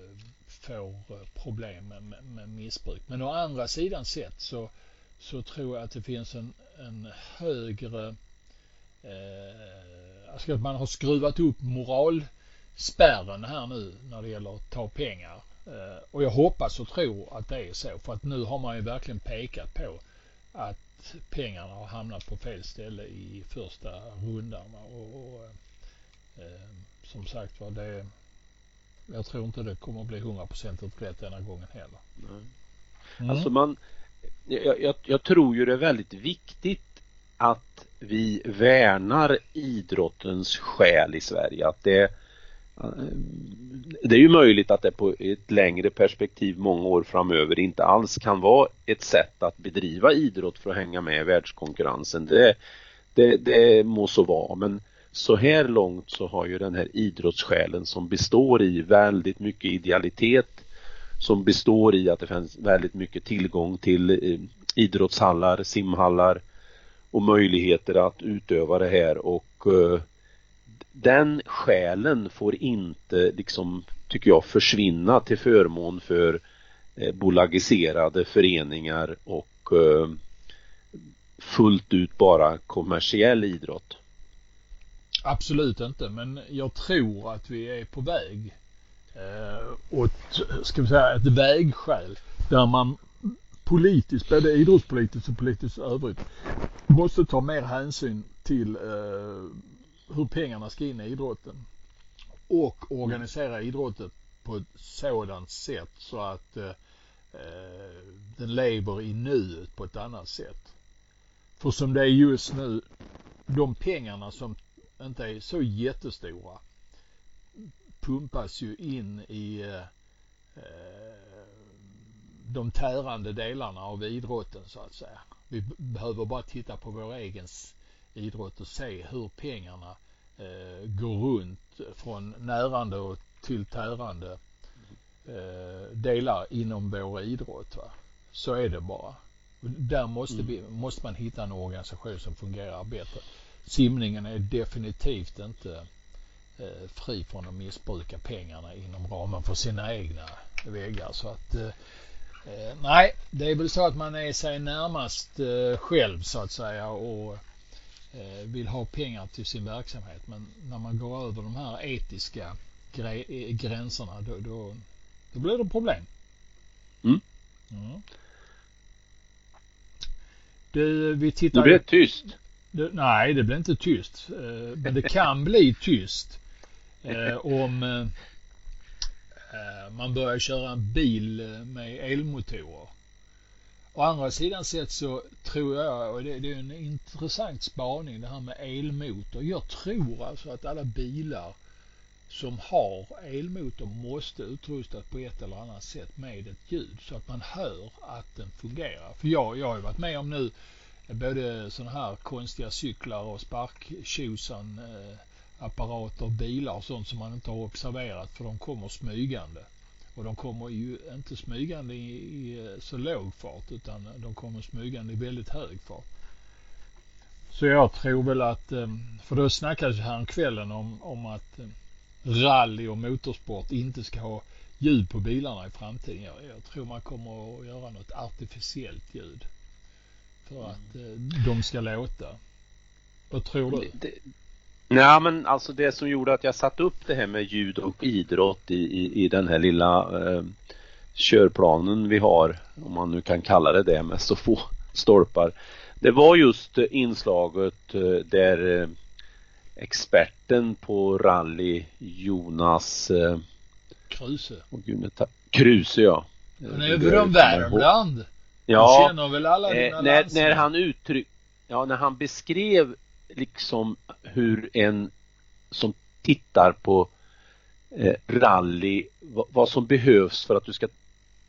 får problem med, med, med missbruk. Men å andra sidan sett så, så tror jag att det finns en, en högre eh, alltså att man har skruvat upp moralspärren här nu när det gäller att ta pengar. Eh, och jag hoppas och tror att det är så för att nu har man ju verkligen pekat på att pengarna har hamnat på fel ställe i första rundan. Och, och eh, som sagt var, det, jag tror inte det kommer att bli hundraprocentigt rätt denna gången heller. Mm. Alltså man, jag, jag, jag, tror ju det är väldigt viktigt att vi värnar idrottens själ i Sverige. Att det, det är ju möjligt att det på ett längre perspektiv många år framöver inte alls kan vara ett sätt att bedriva idrott för att hänga med i världskonkurrensen. Det, det, det må så vara men så här långt så har ju den här idrottssjälen som består i väldigt mycket idealitet som består i att det finns väldigt mycket tillgång till eh, idrottshallar, simhallar och möjligheter att utöva det här och eh, den själen får inte liksom tycker jag försvinna till förmån för eh, bolagiserade föreningar och fullt ut bara kommersiell idrott. Absolut inte, men jag tror att vi är på väg eh, åt, ska vi säga, ett vägskäl där man politiskt, både idrottspolitiskt och politiskt övrigt, måste ta mer hänsyn till eh, hur pengarna ska in i idrotten och organisera idrotten på ett sådant sätt så att eh, eh den lever i nuet på ett annat sätt. För som det är just nu, de pengarna som inte är så jättestora pumpas ju in i eh, de tärande delarna av idrotten så att säga. Vi behöver bara titta på vår egen idrott och se hur pengarna eh, går runt från närande och till tärande eh, delar inom vår idrott. Va? Så är det bara. Där måste, vi, måste man hitta en organisation som fungerar bättre simningen är definitivt inte eh, fri från att missbruka pengarna inom ramen för sina egna väggar. Så att eh, eh, nej, det är väl så att man är sig närmast eh, själv så att säga och eh, vill ha pengar till sin verksamhet. Men när man går över de här etiska gre- gränserna då, då, då blir det problem. Mm. Mm. Du, vi tittar... Nu blir det tyst. Det, nej, det blir inte tyst. Eh, men det kan bli tyst eh, om eh, eh man börjar köra en bil eh, med elmotorer. Å andra sidan sett så tror jag, och det, det är en intressant spaning det här med elmotor. Jag tror alltså att alla bilar som har elmotor måste utrustas på ett eller annat sätt med ett ljud så att man hör att den fungerar. För jag, jag har ju varit med om nu både sådana här konstiga cyklar och sparktjosan eh, apparater, bilar och sånt som man inte har observerat för de kommer smygande. Och de kommer ju inte smygande i, i eh, så låg fart utan de kommer smygande i väldigt hög fart. Så jag tror väl att, eh, för då snackades här kvällen om, om att eh, rally och motorsport inte ska ha ljud på bilarna i framtiden. Jag, jag tror man kommer att göra något artificiellt ljud för att eh, de ska låta. Vad tror du? Det, Nej men alltså det som gjorde att jag satte upp det här med ljud och idrott i, i, i den här lilla eh, körplanen vi har, om man nu kan kalla det det med så få stolpar. Det var just inslaget eh, där eh, experten på rally Jonas eh, Kruse. Kruse ja. Han är från Värmland. Ja, eh, när, när han uttryck, ja när han beskrev liksom hur en som tittar på eh, rally, vad, vad, som behövs för att du ska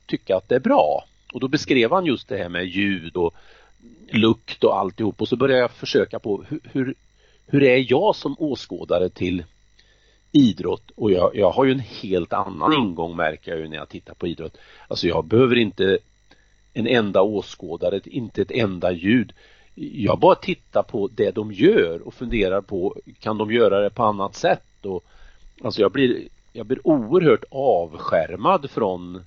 tycka att det är bra. Och då beskrev han just det här med ljud och lukt och alltihop och så började jag försöka på hur, hur, hur är jag som åskådare till idrott och jag, jag har ju en helt annan ingång märker jag ju när jag tittar på idrott. Alltså jag behöver inte en enda åskådare, inte ett enda ljud. Jag bara tittar på det de gör och funderar på kan de göra det på annat sätt? Och alltså jag blir jag blir oerhört avskärmad från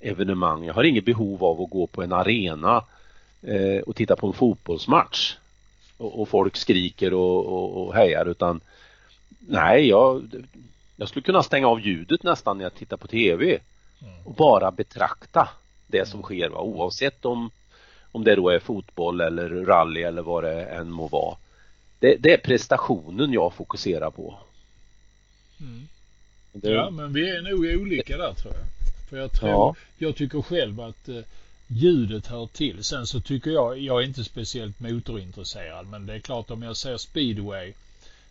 evenemang. Jag har inget behov av att gå på en arena eh, och titta på en fotbollsmatch. Och, och folk skriker och, och, och, hejar utan nej, jag, jag skulle kunna stänga av ljudet nästan när jag tittar på TV och bara betrakta det som sker va? oavsett om, om det då är fotboll eller rally eller vad det än må vara. Det, det är prestationen jag fokuserar på. Mm. Det... Ja, men vi är nog olika där tror jag. För jag tror, ja. jag tycker själv att eh, ljudet hör till. Sen så tycker jag, jag är inte speciellt motorintresserad, men det är klart om jag ser speedway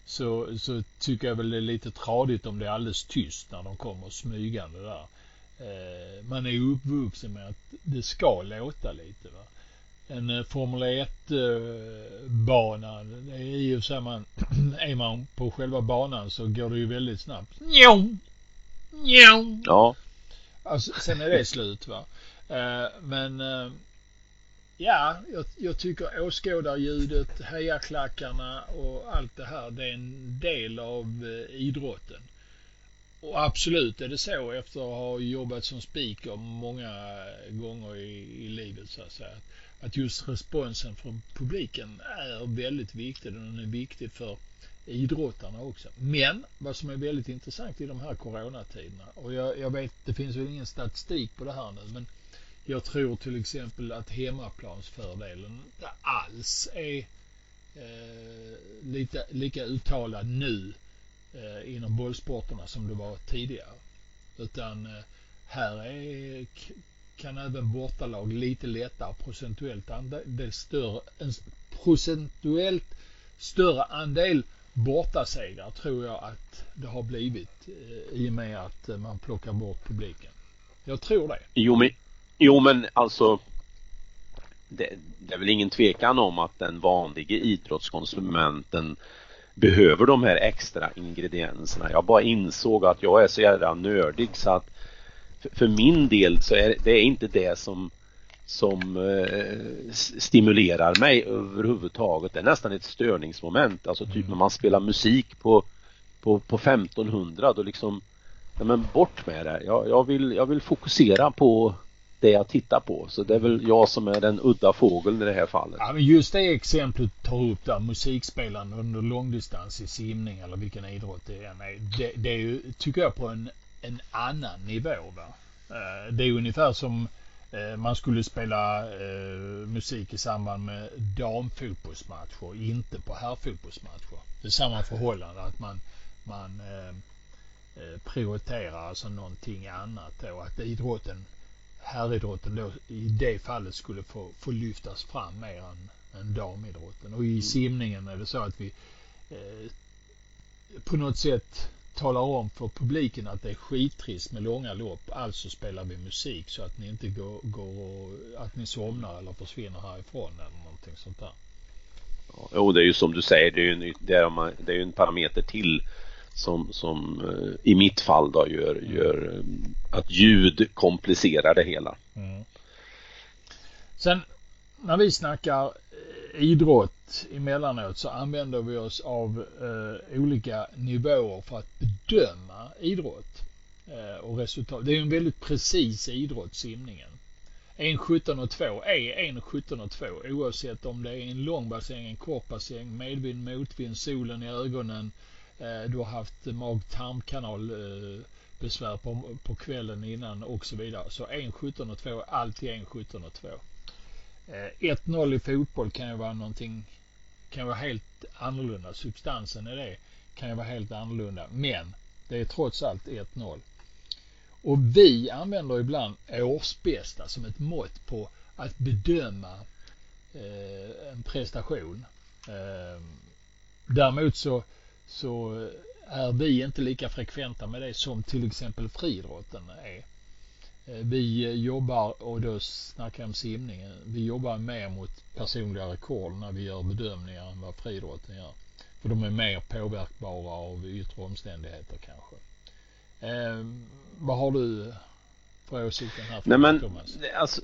så, så tycker jag väl det är lite tradigt om det är alldeles tyst när de kommer smygande där. Eh, man är uppvuxen med att det ska låta lite. Va? En eh, Formel 1-bana, eh, i och för man, (clears throat) är man på själva banan så går det ju väldigt snabbt. Ja. Alltså, sen är det slut va. Eh, men Ja, jag, jag tycker åskådarljudet, hejaklackarna och allt det här, det är en del av idrotten. Och absolut är det så efter att ha jobbat som speaker många gånger i, i livet så att säga. Att just responsen från publiken är väldigt viktig. Den är viktig för idrottarna också. Men vad som är väldigt intressant i de här coronatiderna och jag, jag vet, det finns väl ingen statistik på det här nu, men jag tror till exempel att hemmaplansfördelen inte alls är eh, lite, lika uttalad nu eh, inom bollsporterna som det var tidigare. Utan eh, här är, kan även bortalag lite lättare procentuellt andel större, en procentuellt större andel bortasegrar tror jag att det har blivit eh, i och med att eh, man plockar bort publiken. Jag tror det. Jo men Jo men alltså det, det, är väl ingen tvekan om att den vanliga idrottskonsumenten behöver de här extra ingredienserna. Jag bara insåg att jag är så jävla nördig så att för, min del så är det är inte det som som eh, stimulerar mig överhuvudtaget. Det är nästan ett störningsmoment. Alltså typ mm. när man spelar musik på, på, på 1500 då liksom, ja men bort med det. Jag, jag, vill, jag vill fokusera på det jag tittar på. Så det är väl jag som är den udda fågeln i det här fallet. Ja, men just det exemplet tar upp där musikspelande under långdistans i simning eller vilken idrott det än är. Det, det är ju, tycker jag, på en, en annan nivå. Va? Eh, det är ungefär som eh, man skulle spela eh, musik i samband med damfotbollsmatcher, inte på herrfotbollsmatcher. Det är samma förhållande att man, man prioriterar alltså någonting annat då. Att idrotten herridrotten då i det fallet skulle få, få lyftas fram mer än, än damidrotten. Och i mm. simningen är det så att vi eh, på något sätt talar om för publiken att det är skittrist med långa lopp. Alltså spelar vi musik så att ni inte går, går och, att ni somnar eller försvinner härifrån eller någonting sånt där. Jo, det är ju som du säger, det är ju en, det är, det är en parameter till som, som eh, i mitt fall då gör, gör eh, att ljud komplicerar det hela. Mm. Sen när vi snackar eh, idrott emellanåt så använder vi oss av eh, olika nivåer för att bedöma idrott eh, och resultat. Det är en väldigt precis idrott, simningen. 1.17 och 2 är 1.17 och 2 oavsett om det är en lång bassäng, en kort bassäng, medvind, motvind, solen i ögonen, Eh, du har haft mag-tarmkanal eh, besvär på, på kvällen innan och så vidare. Så 1.17 och 2 är alltid 1.17 och 2. 1-0 eh, i fotboll kan ju vara någonting, kan vara helt annorlunda. Substansen i det kan ju vara helt annorlunda. Men det är trots allt 1-0. Och vi använder ibland årsbästa som ett mått på att bedöma eh, en prestation. Eh, däremot så så är vi inte lika frekventa med det som till exempel friidrotten är. Eh, vi jobbar, och då snackar jag om simningen, vi jobbar mer mot personliga rekord när vi gör bedömningar än vad friidrotten gör. För de är mer påverkbara av yttre omständigheter kanske. Eh, vad har du för åsikt den här Nej, men, Thomas? Alltså,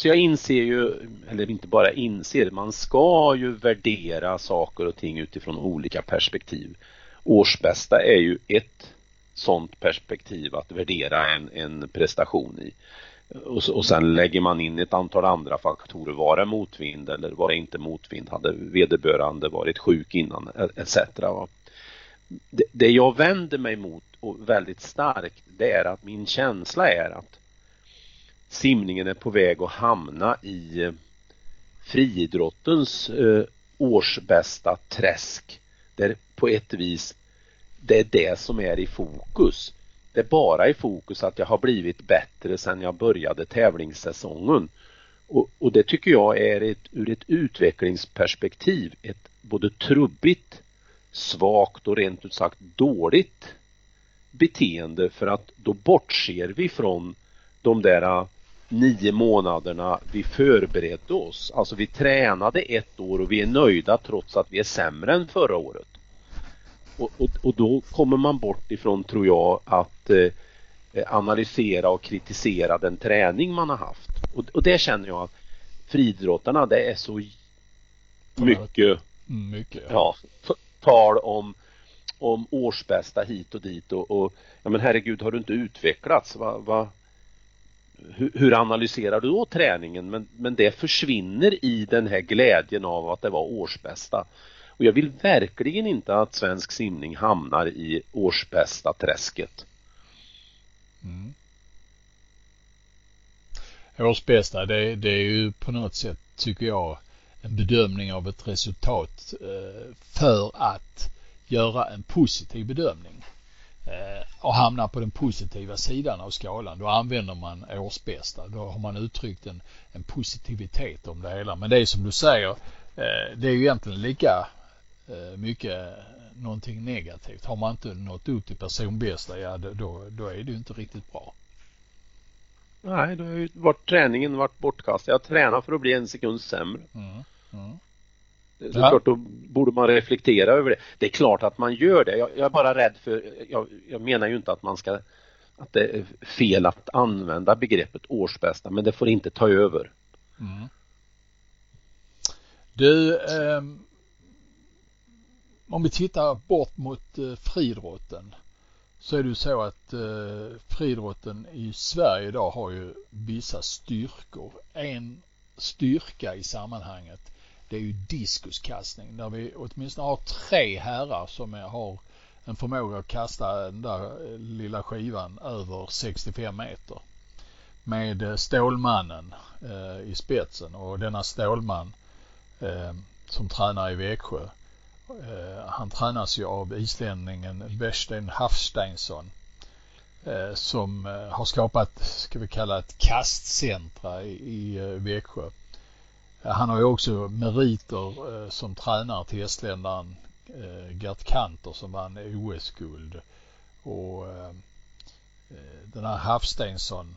så jag inser ju, eller inte bara inser, man ska ju värdera saker och ting utifrån olika perspektiv. Årsbästa är ju ett sådant perspektiv att värdera en, en prestation i. Och, och sen lägger man in ett antal andra faktorer. Var det motvind eller var det inte motvind? Hade vederbörande varit sjuk innan etc. Det, det jag vänder mig mot och väldigt starkt det är att min känsla är att simningen är på väg att hamna i eh, friidrottens eh, årsbästa träsk. Där på ett vis det är det som är i fokus. Det är bara i fokus att jag har blivit bättre sedan jag började tävlingssäsongen. Och, och det tycker jag är ett, ur ett utvecklingsperspektiv ett både trubbigt, svagt och rent ut sagt dåligt beteende för att då bortser vi från de där nio månaderna vi förberedde oss. Alltså vi tränade ett år och vi är nöjda trots att vi är sämre än förra året. Och, och, och då kommer man bort ifrån, tror jag, att eh, analysera och kritisera den träning man har haft. Och, och det känner jag att friidrottarna, det är så mycket, mycket ja. ja tal om om årsbästa hit och dit och, och ja men herregud har du inte utvecklats? Va, va, hur, hur, analyserar du då träningen? Men, men det försvinner i den här glädjen av att det var årsbästa. Och jag vill verkligen inte att svensk simning hamnar i årsbästa träsket. Mm. Årsbästa, det, det är ju på något sätt, tycker jag, en bedömning av ett resultat eh, för att göra en positiv bedömning och hamna på den positiva sidan av skalan. Då använder man årsbästa. Då har man uttryckt en, en positivitet om det hela. Men det är som du säger, eh, det är ju egentligen lika mycket någonting negativt. Har man inte nått upp till personbästa, ja då, då är det ju inte riktigt bra. Nej, då har ju varit träningen varit bortkastad. Jag tränar för att bli en sekund sämre. Mm, mm. Så ja. klart, då borde man reflektera över det. Det är klart att man gör det. Jag, jag är bara rädd för, jag, jag, menar ju inte att man ska, att det är fel att använda begreppet årsbästa, men det får inte ta över. Mm. Du, eh, om vi tittar bort mot eh, friidrotten så är det ju så att eh, friidrotten i Sverige idag har ju vissa styrkor. En styrka i sammanhanget det är ju diskuskastning där vi åtminstone har tre herrar som har en förmåga att kasta den där eh, lilla skivan över 65 meter. Med eh, Stålmannen eh, i spetsen och denna Stålman eh, som tränar i Växjö Eh, han tränas ju av islänningen Besten Hafsteinsson eh, som eh, har skapat, ska vi kalla ett kastcentra i, i eh, Växjö. Han har ju också meriter eh, som tränare till estländaren eh, Gert Kanter som vann OS-guld. Och eh, den här Hafsteinsson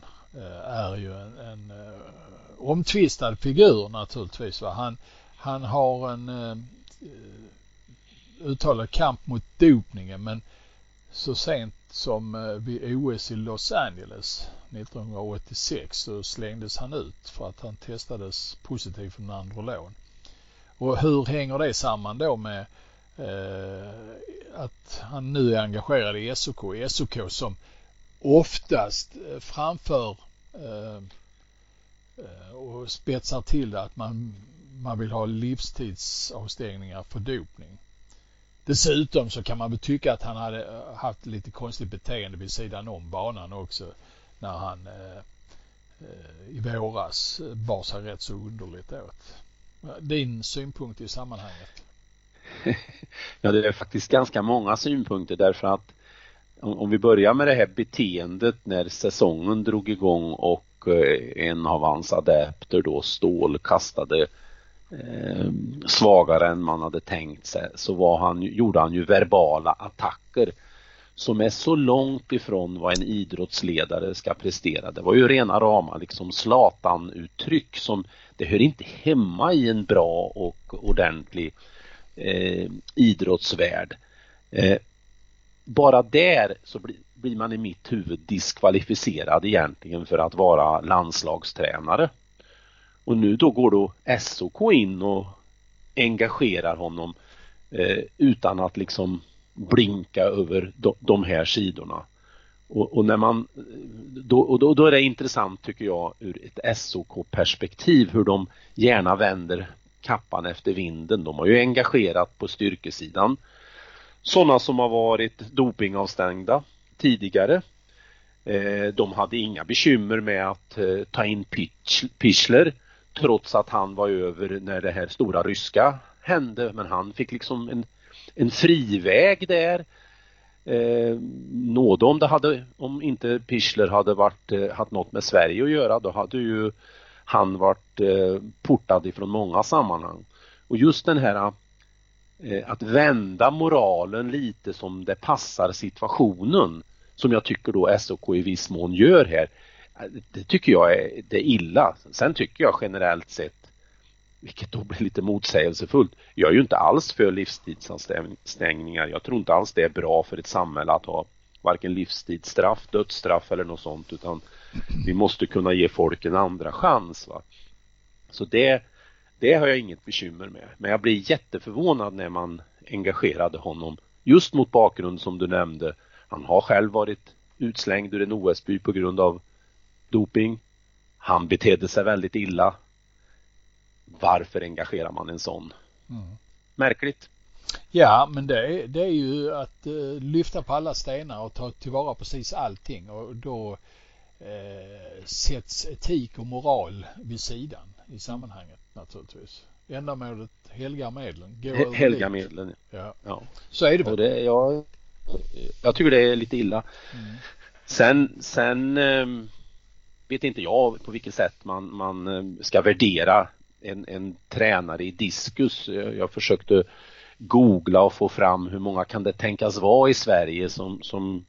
är ju en, en omtvistad figur naturligtvis. Va? Han, han har en uttalad kamp mot dopningen men så sent som eh, vid OS i Los Angeles 1986 så slängdes han ut för att han testades positiv för Nandrolon. Och hur hänger det samman då med eh, att han nu är engagerad i SOK, SOK som oftast eh, framför eh, eh, och spetsar till det att man, man vill ha livstidsavstängningar för dopning. Dessutom så kan man väl tycka att han hade eh, haft lite konstigt beteende vid sidan om banan också när han eh, eh i våras eh, bar sig rätt så underligt åt. Din synpunkt i sammanhanget? (laughs) Ja, det är faktiskt ganska många synpunkter därför att om vi börjar med det här beteendet när säsongen drog igång och en av hans adepter då stålkastade eh, svagare än man hade tänkt sig så var han, gjorde han ju verbala attacker som är så långt ifrån vad en idrottsledare ska prestera. Det var ju rena rama liksom Zlatan-uttryck som det hör inte hemma i en bra och ordentlig eh, idrottsvärld. Eh, bara där så blir, blir man i mitt huvud diskvalificerad egentligen för att vara landslagstränare. Och nu då går då SOK in och engagerar honom eh, utan att liksom blinka över de, de här sidorna. Och, och, när man, eh, då, och då, då, är det intressant tycker jag ur ett SOK-perspektiv hur de gärna vänder kappan efter vinden. De har ju engagerat på styrkesidan sådana som har varit dopingavstängda tidigare Eh, de hade inga bekymmer med att eh, ta in Pichler trots att han var över när det här stora ryska hände men han fick liksom en, en friväg där. Eh, nåde om det hade, om inte Pichler hade varit, eh, haft något med Sverige att göra då hade ju han varit eh, portad ifrån många sammanhang. Och just den här eh, att vända moralen lite som det passar situationen som jag tycker då SOK i viss mån gör här. Det tycker jag är, det är illa. Sen tycker jag generellt sett, vilket då blir lite motsägelsefullt, jag är ju inte alls för livstidsanstängningar. Jag tror inte alls det är bra för ett samhälle att ha varken livstidsstraff, dödsstraff eller något sånt utan vi måste kunna ge folk en andra chans. Va? Så det, det har jag inget bekymmer med. Men jag blir jätteförvånad när man engagerade honom just mot bakgrund som du nämnde. Han har själv varit utslängd ur en OS-by på grund av doping. Han betedde sig väldigt illa. Varför engagerar man en sån? Mm. Märkligt. Ja, men det är, det är ju att uh, lyfta på alla stenar och ta tillvara precis allting och då uh, sätts etik och moral vid sidan i sammanhanget naturligtvis. Ändamålet helgar medlen. Helgar medlen, ja. ja. Så är det väl. Det, jag, jag tycker det är lite illa. Mm. Sen, sen um, vet inte jag på vilket sätt man, man eh, ska värdera en, en tränare i diskus. Jag, jag försökte googla och få fram hur många kan det tänkas vara i Sverige som, som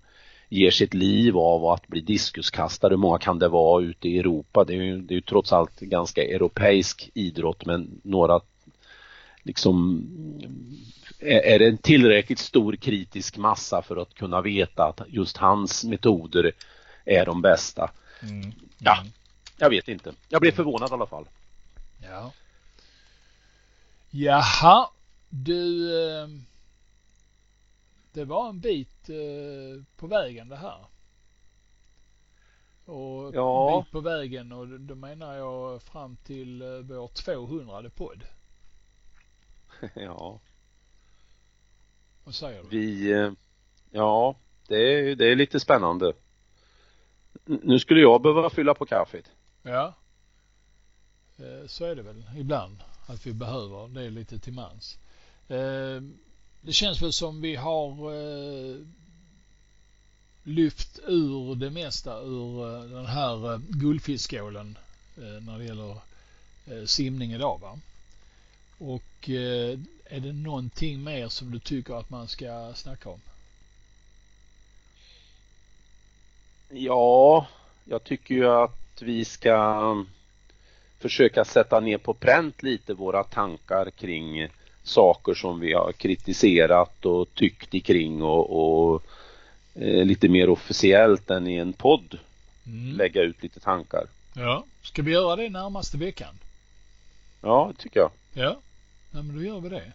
ger sitt liv av att bli diskuskastare. Hur många kan det vara ute i Europa? Det är ju, det är ju trots allt ganska europeisk idrott men några liksom är det en tillräckligt stor kritisk massa för att kunna veta att just hans metoder är de bästa? Mm. Ja, jag vet inte. Jag blev förvånad i alla fall. Ja. Jaha, du. Eh, det var en bit eh, på vägen det här. Och ja. bit på vägen och då menar jag fram till eh, vår 200 podd. (laughs) Ja. Vad säger du? Vi, ja, det är, det är lite spännande. Nu skulle jag behöva fylla på kaffet. Ja. Eh, så är det väl ibland att vi behöver det lite till mans. Eh, det känns väl som vi har eh, lyft ur det mesta ur den här guldfiskskålen när det gäller simning idag va? Och är det någonting mer som du tycker att man ska snacka om? Ja, jag tycker ju att vi ska försöka sätta ner på pränt lite våra tankar kring saker som vi har kritiserat och tyckt kring och, och eh, lite mer officiellt än i en podd mm. lägga ut lite tankar. Ja, ska vi göra det närmaste veckan? Ja, det tycker jag. Ja, ja men då gör vi det.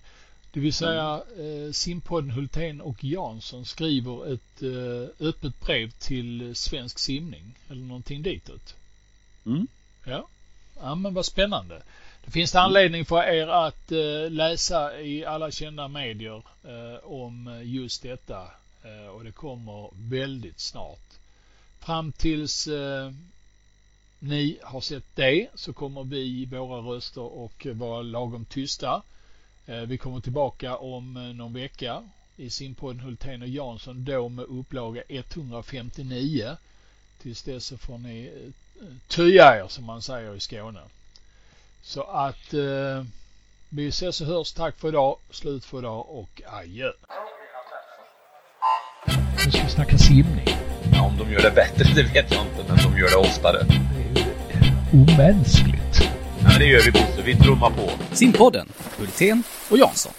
Det vill säga eh, simpodden Hultén och Jansson skriver ett eh, öppet brev till Svensk simning eller någonting ditåt. Mm. Ja. ja, men vad spännande. Det finns det anledning för er att eh, läsa i alla kända medier eh, om just detta eh, och det kommer väldigt snart. Fram tills ni har sett det så kommer vi i våra röster och vara lagom tysta. Vi kommer tillbaka om någon vecka i simpodden Hultén och Jansson då med upplaga 159. Tills dess så får ni tya er som man säger i Skåne. Så att eh, vi ses och hörs. Tack för idag. Slut för idag och adjö. Nu ska vi snacka simning. Ja, om de gör det bättre (laughs) det vet jag inte, men de gör det oftare. Det är ju omänskligt. Ja, det gör vi Bosse. Vi trummar på. Simpodden, Hultén och Jansson.